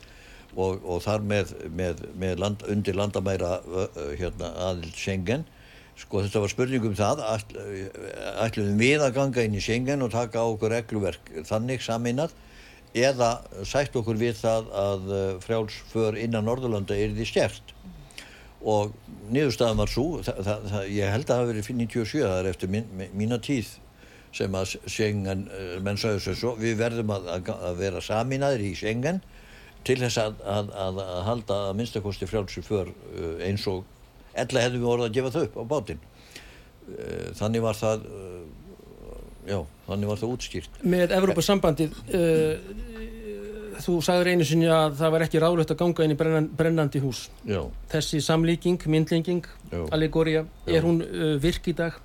og, og þar með, með, með land, undir landamæra hérna, aðild Schengen. Sko þetta var spurning um það, ætl, ætlum við að ganga inn í Schengen og taka á okkur regluverk þannig saminað eða sætt okkur við það að frjálsför innan Norðurlanda er því stjert og niðurstaðan var svo, ég held að það hafi verið 97, það er eftir mín, mína tíð sem að Schengen, menn sagði svo, við verðum að, að, vera saminaðir í Schengen til þess að, að, að, að halda að minnstakosti frjálsför uh, eins og ella hefðum við orðið að gefa þau upp á bátinn. Uh, þannig var það uh, já, þannig var það útskýrt. Með Evrópusambandið uh, þú sagður einu sinni að það var ekki ráðlögt að ganga inn í brennan, brennandi hús. Já, þessi samlíking, myndlinging Já. allegória, er hún uh, virk í dag?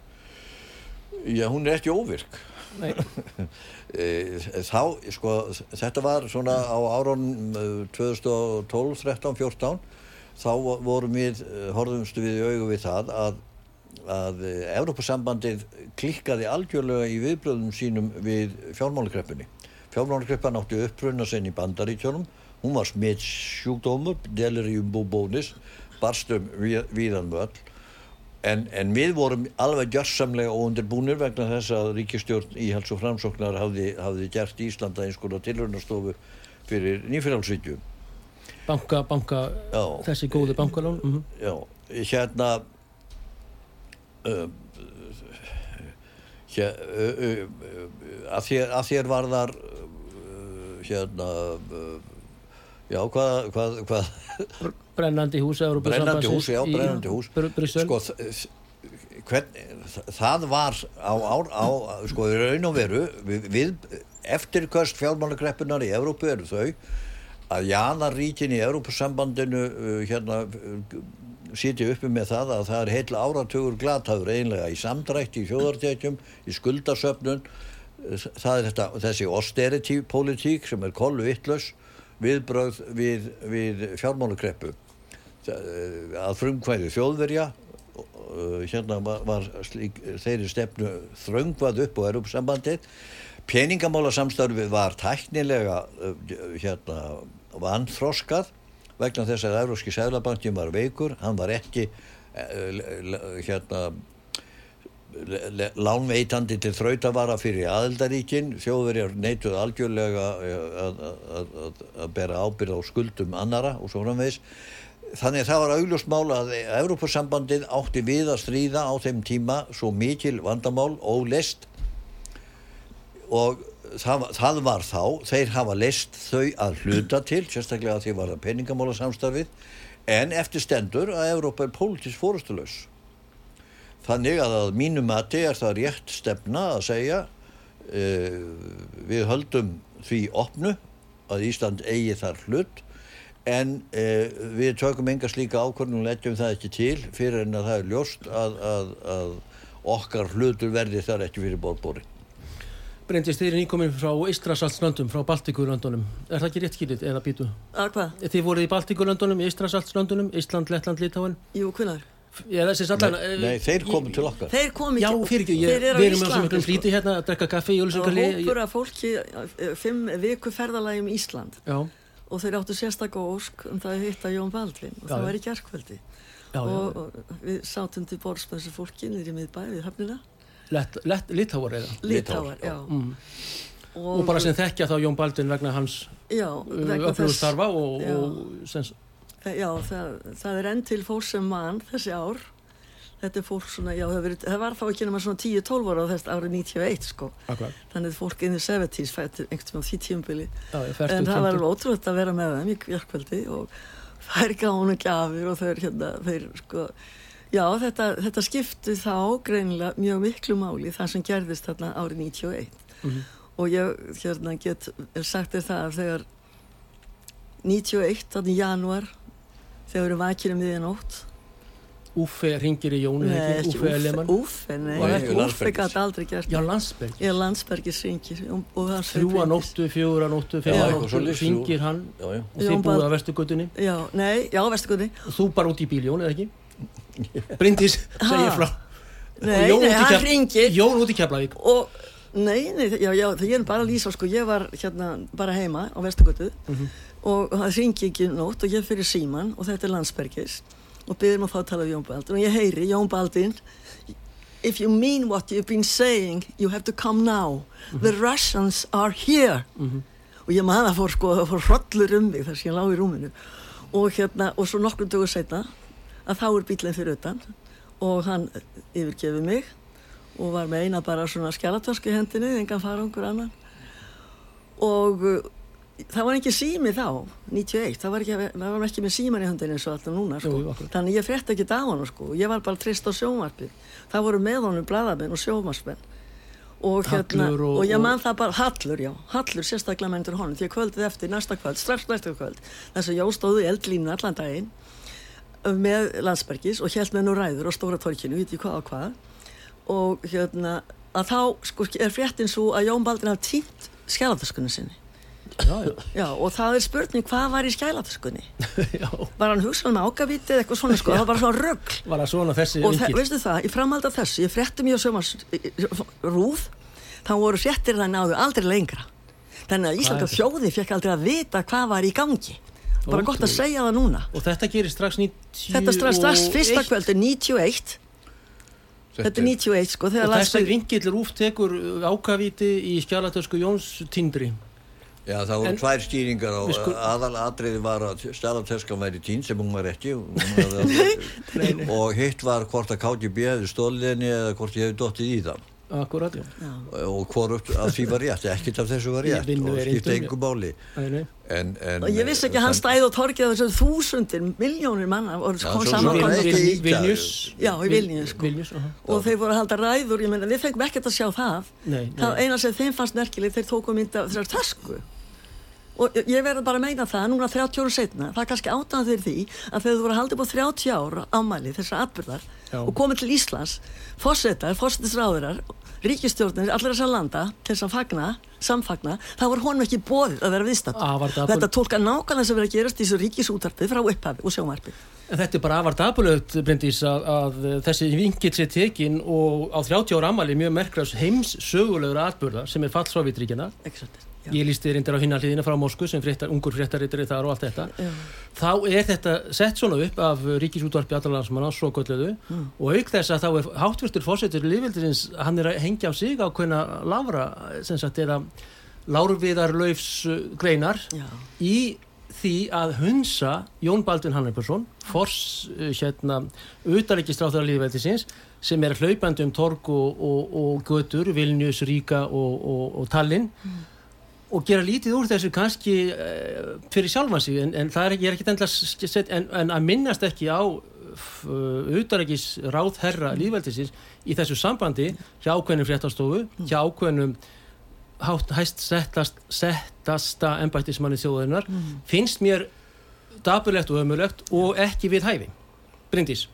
já, hún er ekki óvirk [laughs] þá, sko, þetta var svona á árunum eh, 2012, 13, 14 þá vorum við, eh, horfumstu við í augu við það að, að Evrópusambandið klikkaði algjörlega í viðbröðum sínum við fjármálakreppunni. Fjármálakreppan átti upprunna sinn í bandaríkjónum, hún var smitt sjúkdómur, delirium bubónis, barstum við, viðan völl En, en við vorum alveg gjörsamlega óundirbúnir vegna þess að ríkistjórn í hels og framsóknar hafði, hafði gert Íslanda eins konar tilhörnastofu fyrir nýfjörhalsvíkju. banka, banka Já. þessi góðu bankalón mm Já, hérna um, hér, uh, uh, uh, að, þér, að þér varðar uh, hérna uh, já, hvað, hvað, hvað? Brennandi hús brennandi hús, já, brennandi hús. Bryssel sko, hvern, það var á, á, á sko, í raun og veru við, við eftirköst fjármálagreppunar í Evrópu eru þau að janaríkin í Evrópusambandinu uh, hérna sitja uppi með það að það er heil áratugur glataður einlega í samdrætti, í þjóðartekjum, í skuldasöfnun. Það er þetta, þessi austerity politík sem er kollu vittlös viðbröð við, við fjármálagreppu að frumkvæði þjóðverja uh, hérna var, var slík, þeirri stefnu þröngvað upp á Europasambandið peningamála samstarfið var tæknilega uh, hérna vanþroskað vegna þess að Európski Sæðlabankin var veikur, hann var ekki hérna lánveitandi til þrautavara fyrir aðeldaríkin þjóðverjar neituð algjörlega að, að, að, að bera ábyrð á skuldum annara og svo framvegs þannig að það var augljóst mál að Evrópussambandið átti við að stríða á þeim tíma svo mikil vandamál ólest og það, það var þá þeir hafa lest þau að hluta til sérstaklega því var það peningamála samstafið en eftir stendur að Evrópa er pólitísk fórustulös þannig að að mínu mati er það rétt stefna að segja uh, við höldum því opnu að Ísland eigi þar hlut en uh, við tökum enga slíka ákvörnum og leggjum það ekki til fyrir en að það er ljóst að, að, að okkar hlutur verði þar ekki fyrir bórbóri Bryndist, þið er nýkomin frá Ístrasaltslöndum, frá Baltikurlöndunum. Er það ekki rétt skilið eða býtu? Að hvað? Þið voruð í Baltikurlöndunum, Ístrasaltslöndunum, Ísland, Lettland, Litáin. Jú, hvernig? Já, sallan... nei, nei, þeir komu til okkar Þeir kom Já, ekki. fyrir ekki, Þeir eru á við erum sko. hérna að drekka kaffi í Það var hópur af fólki, eh, fimm viku ferðalagi um Ísland Já, og þeir áttu sérstakka ósk um það að hitta Jón Baldvin og Já, það var í já. Og, og við sátum til borðs með þessu fólki niður í miðbæ við höfnina. Lett, lett, Litáar eða. Litáar, já. Mm. Og bara sem þekkja þá Jón Baldvin vegna hans já, vegna öflugur þess- starfa og, Já. sens, Já, það, það er enn til fólk sem mann þessi ár. Þetta er fólk svona, já, það, verið, það var þá ekki nema svona 10-12 ára á þess árið 91, sko. akkurat. Þannig að fólk inn í 70s fættir einhvern veginn á því tíumbili. Já, ég En fertug, það var alveg ótrúlega að vera með þeim í kvarkvöldi og þær gánu gjafir og þau er hérna, þeir sko, já, þetta, þetta skipti þá greinilega mjög miklu máli það sem gerðist þarna árið 91. Mhm. Og ég, hérna, get sagt þér það að þegar 91, þannig í janúar, þegar við erum vakir um miðjanótt, Úffe ringir í Jónu, Nei, ekki? Elemann. Úffe, nei, Landsbergis. gæti aldrei gert Já, Landsberg. Ég er landsbergis ringir og það Þrjúa nóttu, fjóra nóttu, Já, fjóra eitthvað nóttu, svoleiðis, ringir hann já, já. og þið búið á vestugutunni Já, nei, já, vestugunni. og þú bara út í bíl, Jón, eða ekki? [laughs] Bryndís segir Ha? frá. Nei, nei, hann hringir. Jón út í Keflavík. og nei, nei, já, já, það ég er bara að lýsa sko, ég var hérna bara heima á Vestugötu og það ringi ekki nótt og ég fyrir síman og þetta er Landsbergis og byrðum að fá að tala við Jón Baldvin. Og ég heyri Jón Baldvin if you mean what you've been saying you have to come now. The Russians are here. Og ég maður fór sko, það fór hrollur um mig þar sem ég lá í rúminu. Og hérna, og svo nokkrum dögur setna að þá er bílinn fyrir utan og hann yfirgefið mig og var með eina bara svona skjálatösku í hendinni, engan farangur annan. Og það var ekki sími þá 91, það var ekki, það var ekki með síman í höndin eins og alltaf núna sko. Jú, þannig ég frétt ekki af hann sko. ég var bara trist á sjónvarpið. Það voru með honum bladamenn og sjónvarsmenn og hérna og, og- ég og- man það bara, Hallur já Hallur sérstaklega menntur honum því að kvöldið eftir næsta kvöld, strax næsta kvöld þess að Jó stóðu í eldlínu allan daginn með landsbergis og held með nú ræður á stóra torkinu, veit ég hvað og hvað. Og hérna að þá sko er fréttin svo að Jón Baldin hafði tínt skjálatöskunni sinni já, já, Já, og það er spurning hvað var í skælatöskunni [laughs] já, var hann hugsað með ágaviti eða eitthvað svona sko, það var bara svona röggl var það svona þessi og það, veistu það, í framhald af þessu ég frétti mjög sömars rúð þá voru fréttir það náðu aldrei lengra. Þannig að Íslanda þjóði fekk aldrei að vita hvað var í gangi. Bara gott að segja það núna. Og þetta gerir strax 90 þetta strax, strax fyrsta kvöldi 91 þetta er 91 sko og þess að landsbyggð- vinkill rúf tekur ákavíti í skjálatösku Jóns Tindri Já, það voru tvær skýringar á sko- aðal atriði var að stælateskan væri tín sem hún var ekki. [laughs] Og hitt var hvort að KGB hefði stólið henni eða hvort ég hefði dottið í það akkurat, já, og hvort að því var rétt, ekkert af þessu var Í rétt og skipta en, en, og ég vissi ekki að hann stæði og torgið á þessu þúsundir, miljónir manna voru Já, kom saman það. Vilnius Já, í Vilnius, sko. Vilnius, aha. og þeir voru að halda ræður, ég meina við fengum ekkert að sjá það Nei, það nei. eina sem þeim fannst merkilegt þeir tóku mynd af þessar tösku og ég verður bara að meina það núna 30 ára setna, það er kannski átan fyrir því að þegar þú voru að halda upp á 30 ára ámæli þessar atbyrðar Já. og komið til Íslands fórsetar, fórsetisráðurar ríkistjórnir, allir þessar landa til þess að fagna, samfagna það var honum ekki bóðið að vera viðstatt þetta tólka nákvæmlega sem verið að gerast í þessu ríkisútarpið frá upphafi og sjónvarpi En þetta er bara afar dapulegt, Bryndís, að, að þessi vinkill sé tekin og á 30 ára ammali mjög merkras heims sögulegur atbyrða sem er fall Sovjetríkjana. ekki svolítið Já. Ég lísti reyndir á hinna hliðina frá Moskvu sem fréttar, ungur fréttaritari þar og allt þetta. Já. Þá er þetta sett svona upp af ríkisútvarpi allarlandsmanna, svo gölluðu, Mm. og auk þess að þá er háttvirtur fórsetur liðvildisins, hann er að hengja á sig á hvernig lára, sem sagt, eða lárviðarlaufs greinar Já. í því að hunsa Jón Baldvin Hannarsson fors uh, hérna utaríkistráþara líðveldisins sem er hlaupandi um torg og, og, og götur, Vilnius, Ríka og, og, og Tallinn og gera lítið úr þessu kannski uh, fyrir sjálfan sig en, en það er ekki, er ekki endla en, en að minnast ekki á uh, utaríkis ráðherra líðveldisins í þessu sambandi hjá ákveðnum fréttastofu, hjá ákveðnum hátt, hæst settast, settasta embættismanni þjóðarinnar finnst mér dapurlegt og ömulegt og ekki við hæfi. Bryndís,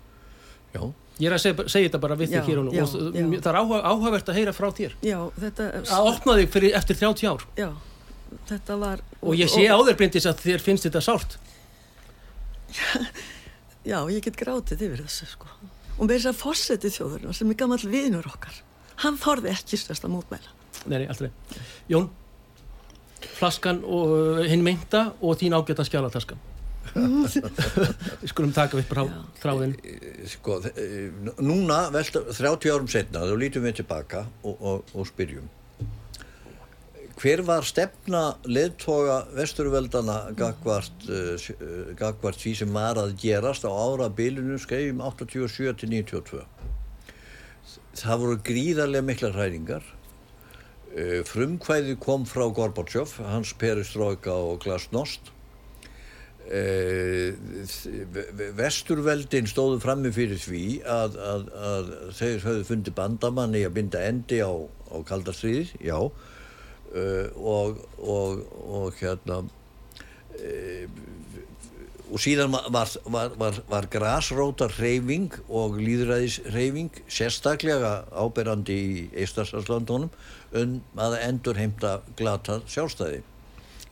já, ég er að segja, segja þetta bara við þig hér og nú já, og já. það er áhuga, áhugavert að heyra frá þér Já, þetta að opna þig fyrir eftir 30 ár Já, þetta var og ég sé á þér Bryndís að þér finnst þetta sárt [laughs] Já, ég get grátið yfir þessu sko. Og með þess að fórseti þjóðurinn sem er gammal vinur okkar, hann þorði ekki stærst að mótmæla. Nei, nei, aldrei Jón, flaskan og uh, hinn meinta og þín ágæta skjálataskan Við [laughs] skulum taka upp frá Já. þráðin sko, eh, núna, velta, 30 árum setna, þá lítum við tilbaka og, og, og spyrjum. Hver var stefna leðtoga vesturveldana gagvart, uh, gagvart því sem var að gerast á ára bilinu skeiðum 87 til 92? Það voru gríðarlega mikla hræringar. Uh, frumkvæði kom frá Gorbachev, hans Perestroika og Glasnost. Uh, vesturveldin stóðu frammi fyrir því að, að, að þeir höfðu fundið bandamann í að binda endi á, á kaldastriðið, já. Uh, og, og, og hérna og síðan var, var, var, var grasrótar hreyfing og líðræðis hreyfing sérstaklega áberandi í Eistarsalslandunum um að endur heimta glata sjálfstæði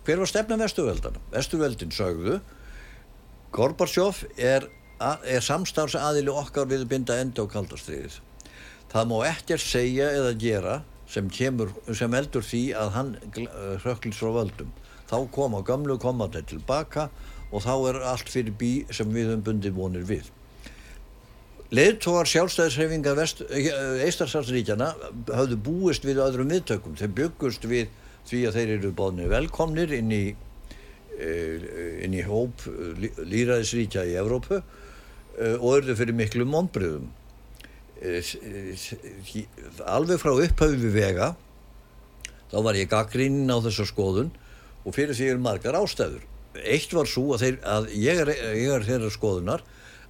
hver var stefna vesturveldana? Vesturveldin sögðu Gorbachev er, er samstarfsaðili okkar við binda enda á kaldastriðið. Það má ekkert segja eða gera sem, kemur, sem eldur því að hann hrökklis frá völdum. Þá koma gamlu komandi tilbaka og þá er allt fyrir bí sem við höfum bundið vonir við. Leðtógar sjálfstæðisreifinga Eistarsalsríkjana höfðu búist við öðrum viðtökum. Þeir byggust við því að þeir eru bóðnir velkomnir inn í, eh, inn í hóp líraðisríkja í Evrópu eh, og örðu fyrir miklu mónbriðum. Alveg frá upphaufi vega þá var ég gaggrínin á þessa skoðun og fyrir því eru margar ástæður eitt var svo að, þeir, að ég, er, ég er þeirra skoðunar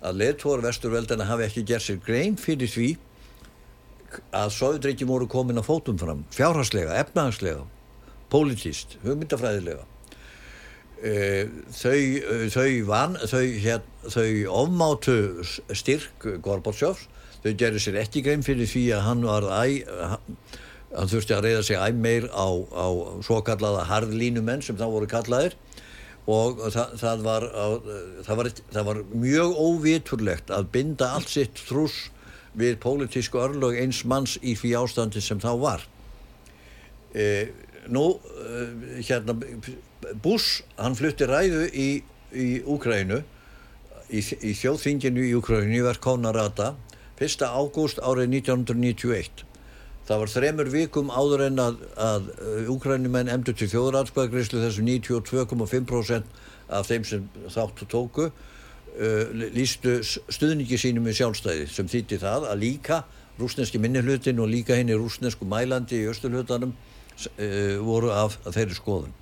að leðtóra vesturveldana hafi ekki gert sér grein fyrir því að Sovjetreikjum voru komin að fótum fram fjárhagslega, efnahagslega politíst, hugmyndafræðilega. E, þau þau, van, þau, hér, þau ofmátu styrk Gorbatsjófs, þau gerðu sér ekki grein fyrir því að hann var æ, hann þurfti að reyða sig æg meir á, á svo kallaða harðlínumenn sem þá voru kallaðir. Og það, það, var, það, var, það var mjög óviturlegt að binda allt sitt trús við pólitísku örlög eins manns í því ástandi sem þá var. E, nú e, hérna Bush, hann flutti ræðu í, í Úkrænu í, í þjóðþinginu í Úkrænu í Verkónarata 1. ágúst árið 1991 það var þremur vikum áður en að, að Úkrænumenn emdur til þjóðratsbæðgreyslu þessu 92,5% af þeim sem þáttu tóku uh, lístu stuðningi sínum í sjálfstæði sem þýtti það að líka rúsneski minnihlutin og líka henni rúsnesku mælandi í östurhlutanum uh, voru af þeirri skoðun.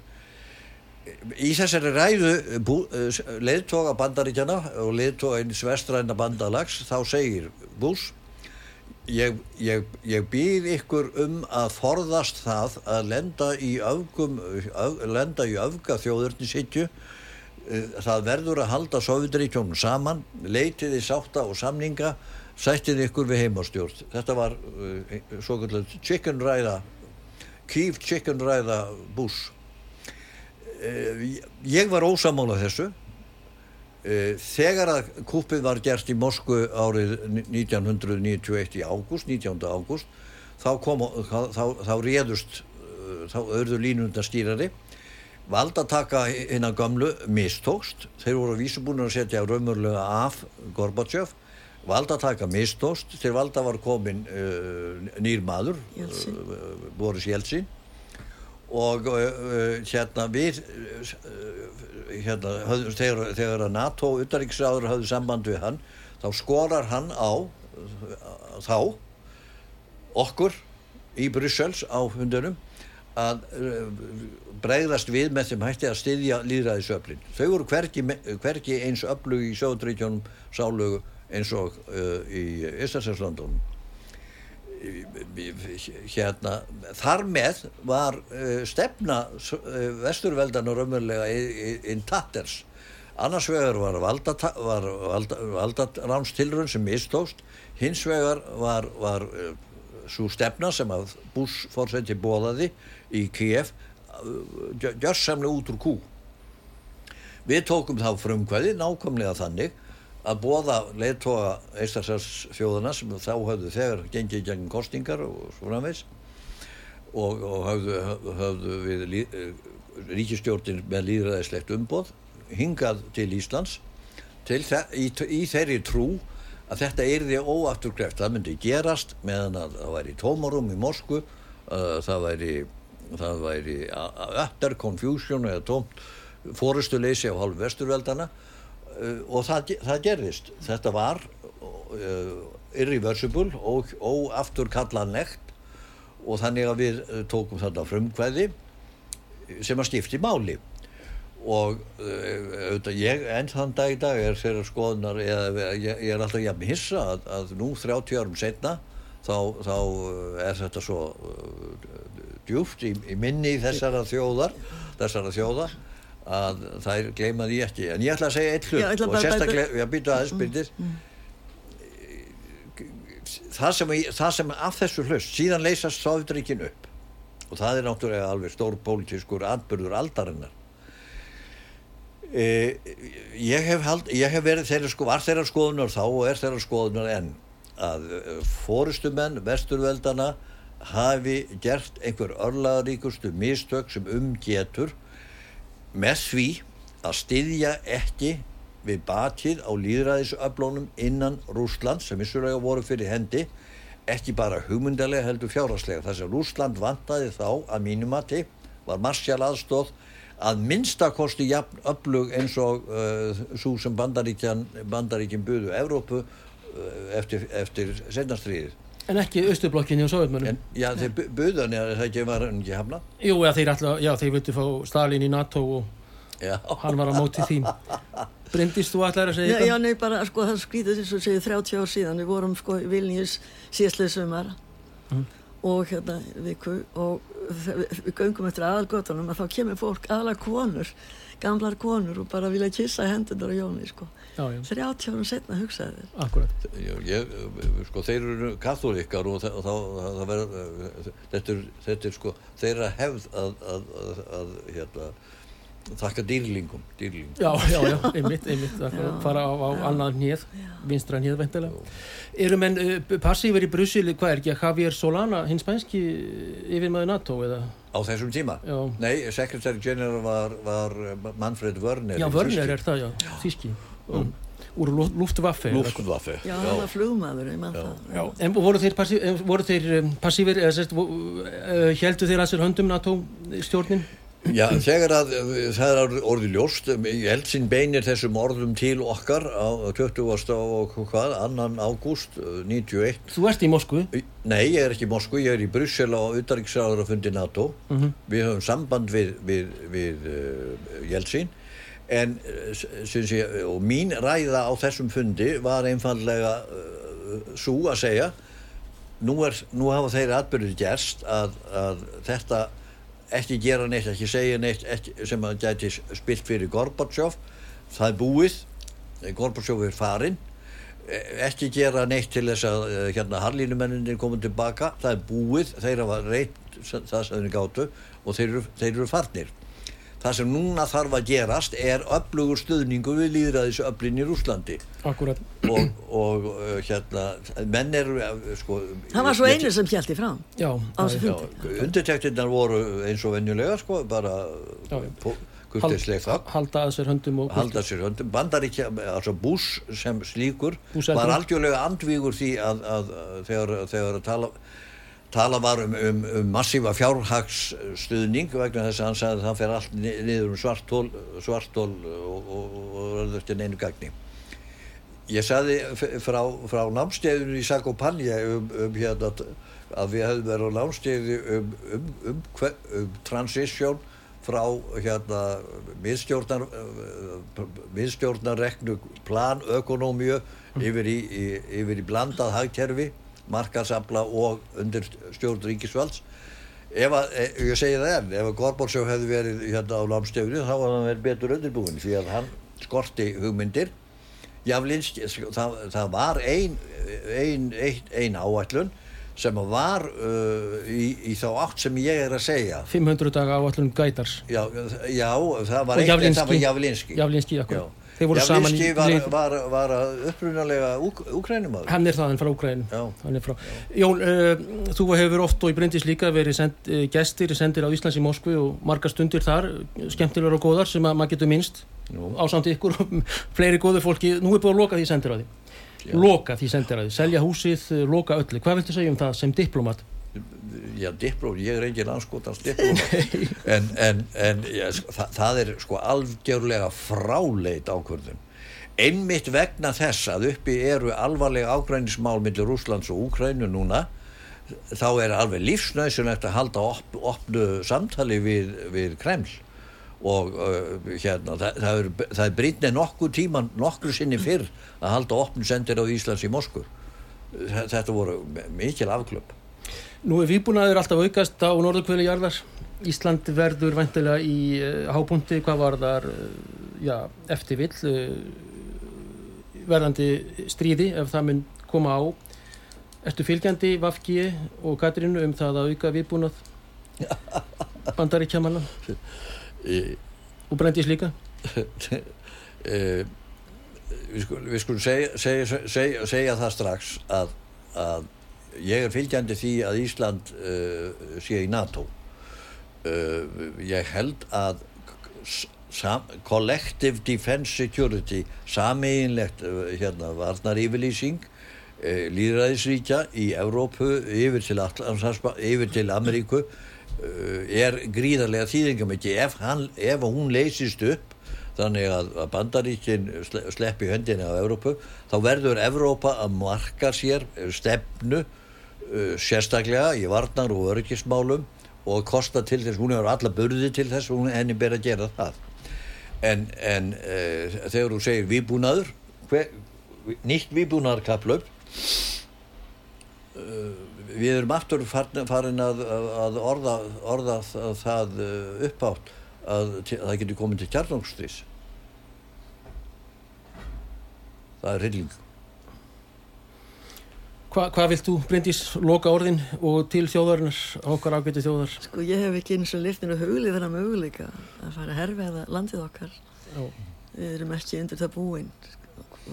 Í þessari ræðu uh, leðtoga bandaríkjana og leðtoga eins vestræna bandalags þá segir Bús ég, ég, ég býð ykkur um að forðast það að lenda í öfgum, öf, lenda í öfga þjóðurnisitju Eh, það verður að halda Sovjetríkjónum saman, leitiði sátta og samninga, sættið ykkur við heimastjórn. Þetta var svo kallar chicken ræða, Kiev chicken ræða Bush. Uh, ég var ósamála þessu. Uh, þegar að kúpið var gert í Moskvu árið 1991 í ágúst, 19. ágúst, þá, þá, þá réðust, þá örðu línundastýrari valdataka hinn að gamlu mistókst, þeir voru vísubúinur að setja raumurlega af Gorbachev valdataka mistókst til valda var komin uh, nýr maður uh, Boris Jeltsin og uh, hérna við hérna, höfðu, þegar, þegar að NATO utanriksráður hafði samband við hann þá skorar hann á þá okkur í Bryssels á hundunum að bregðast við með þeim hætti að styðja líðræðisöflin. Þau voru hverki, hverki eins öflug í sjóðuríkjónum sálögu eins og uh, í Íslandslandunum. Hérna, þar með var uh, stefna uh, vesturveldanar umverulega inn tatters. Annars vegar var valdarámstilrun sem mistóst, hins vegar var, var uh, svo stefna sem að Bush fórseti bóðaði í Kiev gjörsamlega út úr kú við tókum þá frumkvæði nákvæmlega þannig að bóða leittóa Eistarsfjóðana sem þá hafðu þegar gengið gegn kostingar og svo framvegs og, og hafðu, hafðu við lí, ríkistjórnir með líðræðislegt umboð hingað til Íslands til í, í þeirri trú að þetta erði óafturkreft það myndi gerast meðan að það væri tómarum í Moskvu uh, það væri væri utter confusion eða tómt fórustuleysi á halv vesturveldana og það, það gerðist. Þetta var uh, irreversible og óafturkallanlegt og þannig að við uh, tókum þetta frumkvæði sem að stifti máli. Og auðvitað ég enn þann dag í dag er þeirra skoðunar eða ég, ég er alltaf jafn hissa að, að nú 30 árum setna þá, þá er þetta svo djúft í, í minni þessara þjóðar þessara þjóða að þær gleyma því ekki. En ég ætla að segja eitt hlut og sérstaklega, ég býta aðeins mm, mm. það sem, það sem af þessu hlust síðan leysast Sovjetríkin upp. Og það er náttúrulega alveg stór pólitískur atbyrður aldarinnar. E, ég, hef hald, ég hef verið þeirra sko, var þeirra skoðunar þá og er þeirra skoðunar enn að fórustumenn vesturveldana hafi gert einhver örlaðaríkustu mistök sem umgetur með því að styðja ekki við batið á líðræðisöflónum innan Rúsland sem vissulega voru fyrir hendi ekki bara hugmyndalega heldur fjárhagslega. Þess að Rúsland vantaði þá að mínumati var marsjál aðstóð að minnstakosti jafn öflug eins og uh, svo sem bandaríkjan bandaríkjan buðu Evrópu uh, eftir, eftir sennastriðið En ekki austurblokkinni og sovjetmönnum? En, já, þeir bu- buðan er það ekki, var hann ekki hafna? Jú, já, þeir, alltaf, já, þeir vildu fá Stalin í NATO og Já. hann var á móti því. Bryndist, þú ætlar að segja Já, já, eitthvað? nei, bara, sko, það skrítið þess að segja 30 ár síðan, við vorum, sko, í Vilnius síðastlega sumar og hérna, viku og við, við göngum eftir aðalgötunum að þá kemur fólk, aðalega konur gamlar konur og bara vilja kissa hendunar á Jóni, sko. Já, já, 30 árum setna hugsaði þér. akkurat. Ég, ég, sko, þeir eru katholikar og, þa- og þá, það, það verður, þetta er, þetta er sko, þeirra hefð að, að, að, að hérna, þakka dýrlingum, dýrlingum. Já, já, já, einmitt, einmitt, akkurat, fara á, á annað hnið, vinstra hnið veintilega. Eru menn uh, passífur í Brussel, hvað er ekki, Javier Solana, hins spænski yfirmaður NATO eða? Á þessum tíma? Já. Nei, sekretari general var, var Manfred Wörner. Já, Vörner er það, já, þíski. Um, úr Lu- Luftwaffe. Luftwaffe. Já, hann var flugmaður, ég það. Já, en voru þeir, passí, eh, voru þeir um, passífir, eða sérst, heldu þeir að sér höndum NATO stjórnin? Já, þegar að það er orðið ljóst, um, Jeltsin beinir þessum orðum til okkar á 20. og hvað, annan ágúst uh, 91. Þú ert í Moskvu. Nei, ég er ekki í Moskvu, ég er í Brussel á utarriksræður fundi NATO. Við höfum samband við, við, við uh, Jeltsin en syns ég, mín ræða á þessum fundi var einfallega uh, svo að segja nú, er, nú hafa þeirri atbyrðið gerst að, að þetta ekki gera neitt, ekki segja neitt ekki, sem að gæti spilt fyrir Gorbachev. Það er búið Gorbachev er farinn. Ekki gera neitt til þess að eh, hérna harlínumenninir komið tilbaka. Það er búið, þeir hafa reynt það sem þeir gátu og þeir eru, þeir eru farnir það sem núna þarf að gerast er öflugur stuðningu við líðræðis öflin í Rúslandi Akkurat. og, og uh, hérna menn eru uh, sko, Hann var svo ég- einu sem hjælti fram Já, á þessu fundi. Já, undirtektirnar voru eins og venjulega sko, bara Já, já. kurtisleik það halda að sér höndum og halda sér höndum bandaríkja, altså Bush sem slíkur Bush var algjörlega andvígur því að, að, að þegar, þegar að tala tala var um, um, um massífa fjárhagsstuðning vegna þess að hann sagði að það fer allt ni- niður um svartól svartól og, og, og eftir neinu gagni. Ég sagði frá, frá námsteiðinu í Sakopanja um, um hérna að við hefðum verið á námsteiði um, um, um, um transition frá hérna miðstjórnar miðstjórnarreknu plan, ökonómíu yfir í, í, í blandað hagkerfi, markasabla og undir stjórn ríkisvalds. Ef að, e, ég segi það enn ef að Gorbachev hefði verið hérna á námstefni þá var hann verið betur undirbúin því að hann skorti hugmyndir. Javlinski, það, það var ein, ein, ein, ein áætlun sem var uh, í, í þá átt sem ég er að segja. 500 daga áallum gætars. já, já það var var Javlinski Já. Þeir voru saman í var, var, var upprunalega úk, úkrænumæður Hann er það, hann frá. Já. Frá. Jón, uh, þú hefur oft og í Bryndis líka verið send, uh, gestir, sendir á Íslands í Moskvu og margar stundir þar, skemmtilegar og góðar sem að maður getur minnst á samt ykkur og [laughs] fleiri góðu fólki. Nú er búið að loka því sendir á því. Já. Loka því sendir á því. Selja húsið, uh, loka öllu. Hvað viltu segja um það sem diplomat? Já, diplóm, ég er engin anskotans diplómat [laughs] en, en, en já, sko, það, það er sko algjörlega fráleit ákvörðun. Einmitt vegna þess að uppi eru alvarlega ágrænismál millir Rúslands og Úkrænu núna þá er alveg lífsnauðsynlegt að halda op, opnu samtali við, við Kreml. Og uh, hérna, það, það er, er brýtni nokkur tíman, nokkur sinni fyrr að halda opnu sendir á Íslands í Moskvu. Þetta voru mikil afklöp Nú er viðbúnaður alltaf aukast á norðurkvölu jarðar. Ísland verður vantilega í uh, hábúndi, hvað var þar, uh, já, eftir vill, uh, verðandi stríði ef það mun koma á. Ertu fylgjandi Vafki og Katrínu um það að auka viðbúnað [laughs] bandaríkjamanna og brendis líka? [laughs] Eh, við skulum segja, segja, segja, segja það strax að, að ég er fylgjandi því að Ísland uh, sé í NATO. Uh, ég held að collective defense security sameiginlegt uh, hérna varnar yfirlýsing líðræðisríkja í Evrópu yfir til, yfir til Ameríku er gríðarlega þýðingamikið ef, ef hún leysist upp þannig að, bandaríkin sle, sleppi höndinni á Evrópu þá verður Evrópa að marka sér stefnu uh, sérstaklega í varnar og öryggismálum og kosta til þess, hún hefur alla börði til þess og henni ber að gera það. En, en uh, þegar þú segir výbúnaður hver, nýtt výbúnaðarkaplöf uh, við erum aftur farin, að, að orða, orða það uppátt að, að það getur komið til kjarnókstrís það er rilling Hva, hvað vilt þú, Bryndís, loka orðin og til þjóðarinnar, okkar ágæti þjóðar? Sko ég hef ekki eins og liftinu huglið þennan möguleika að fara að herfiða landið okkar. Já. Við erum ekki undir það búinn,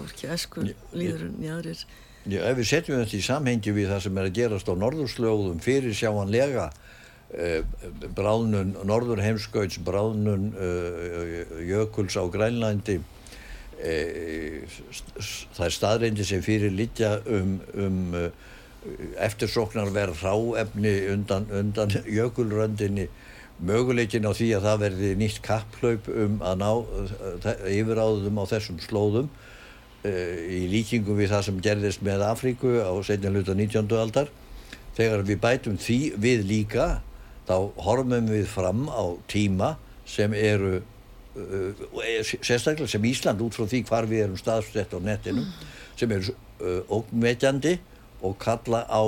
ekki eskur líðurinn í aðrir. Já, ef við setjum þetta í samhengi við það sem er að gerast á norðursljóðum fyrir sjáanlega eh, bráðnun, norður heimskauts, bráðnun eh, jökuls á Grænlandi e, það er staðreindi sem fyrir litja um, um eftirsóknarverð ráefni undan, undan jökulröndinni möguleikin á því að það verði nýtt kapplaup um að ná yfiráðum á þessum slóðum e, í líkingu við það sem gerðist með Afríku á setja hluta 19. aldar þegar við bætum því við líka þá horfum við fram á tíma sem eru e, sérstaklega sem Ísland út frá því hvar við erum staðsett á netinu sem eru uh, ógmetjandi og kalla á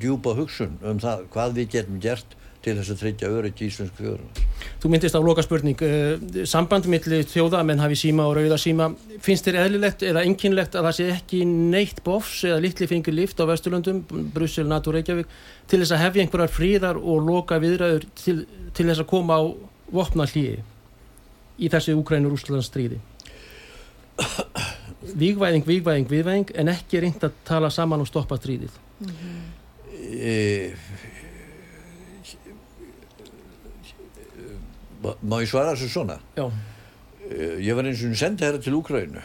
djúpa hugsun um það hvað við getum gert til þess að tryggja öryggi í Íslensku þjóðurna. Þú myndist á loka spurning uh, samband millir þjóða menn hafi síma og rauða síma finnst þér eðlilegt eða enginlegt að það sé ekki neitt bofs eða litli fengur lift á Vesturlundum, Brussel, NATO, Reykjavík til þess að hefja einhverjar fríðar og loka viðræður til, til þess að koma á vopna hlýi í þessi Úkrænur-Úslands stríði Vígvæðing, vígvæðing, vígvæðing en ekki reynd að tala saman og stoppa stríðið mm -hmm. e Má ég svara þessu svona? Já e Ég var eins og sendið hérna til Úkrænu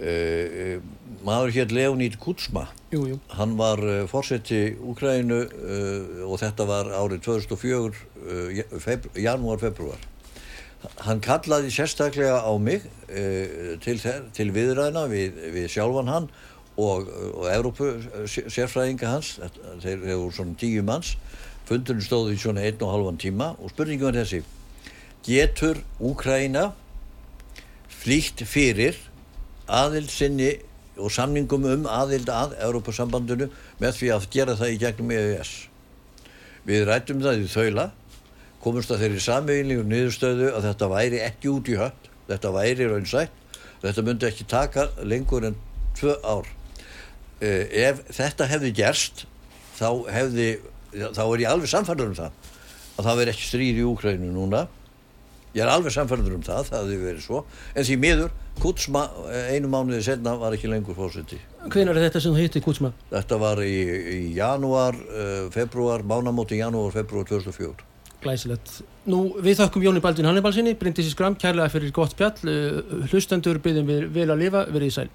e maður hér Leonid Kutsma jú, jú. hann var fórseti Úkrænu og þetta var árið 2004 uh, febr janúar, februar hann kallaði sérstaklega á mig e, til, til viðræðina við, við sjálfan hann og, og Európu sérfræðinga hans þeir hefur svona tíu manns. Fundurinn stóði í svona einn og halvan tíma og spurningum er þessi getur Úkræna flýtt fyrir aðild sinni og samningum um aðild að Európa-sambandinu með því að gera það í gegnum EUS við rættum það í þaula komumst að þeirri samveginlegu niðurstöðu að þetta væri ekki út í höll þetta væri raunsætt. Þetta myndi ekki taka lengur en tvö ár. Eh, ef þetta hefði gerst þá hefði þá er ég alveg samfærður um það að það veri ekki stríð í Úkrænu núna. Ég er alveg samfærður um það það hefði verið svo. En því miður Kutsma eh, einu mánuði senna var ekki lengur fórseti Hvenar er þetta sem þú hitti Kutsma? Þetta var í, í janúar, uh, februar mánamóti janúar, februar 2004 Glæsilegt. Nú, við þakkum Jóni Baldvin Hannibalsinni, Bryndisi Skram, kærlega fyrir gott spjall, hlustendur byrjum við vel að lifa, verið í sæl.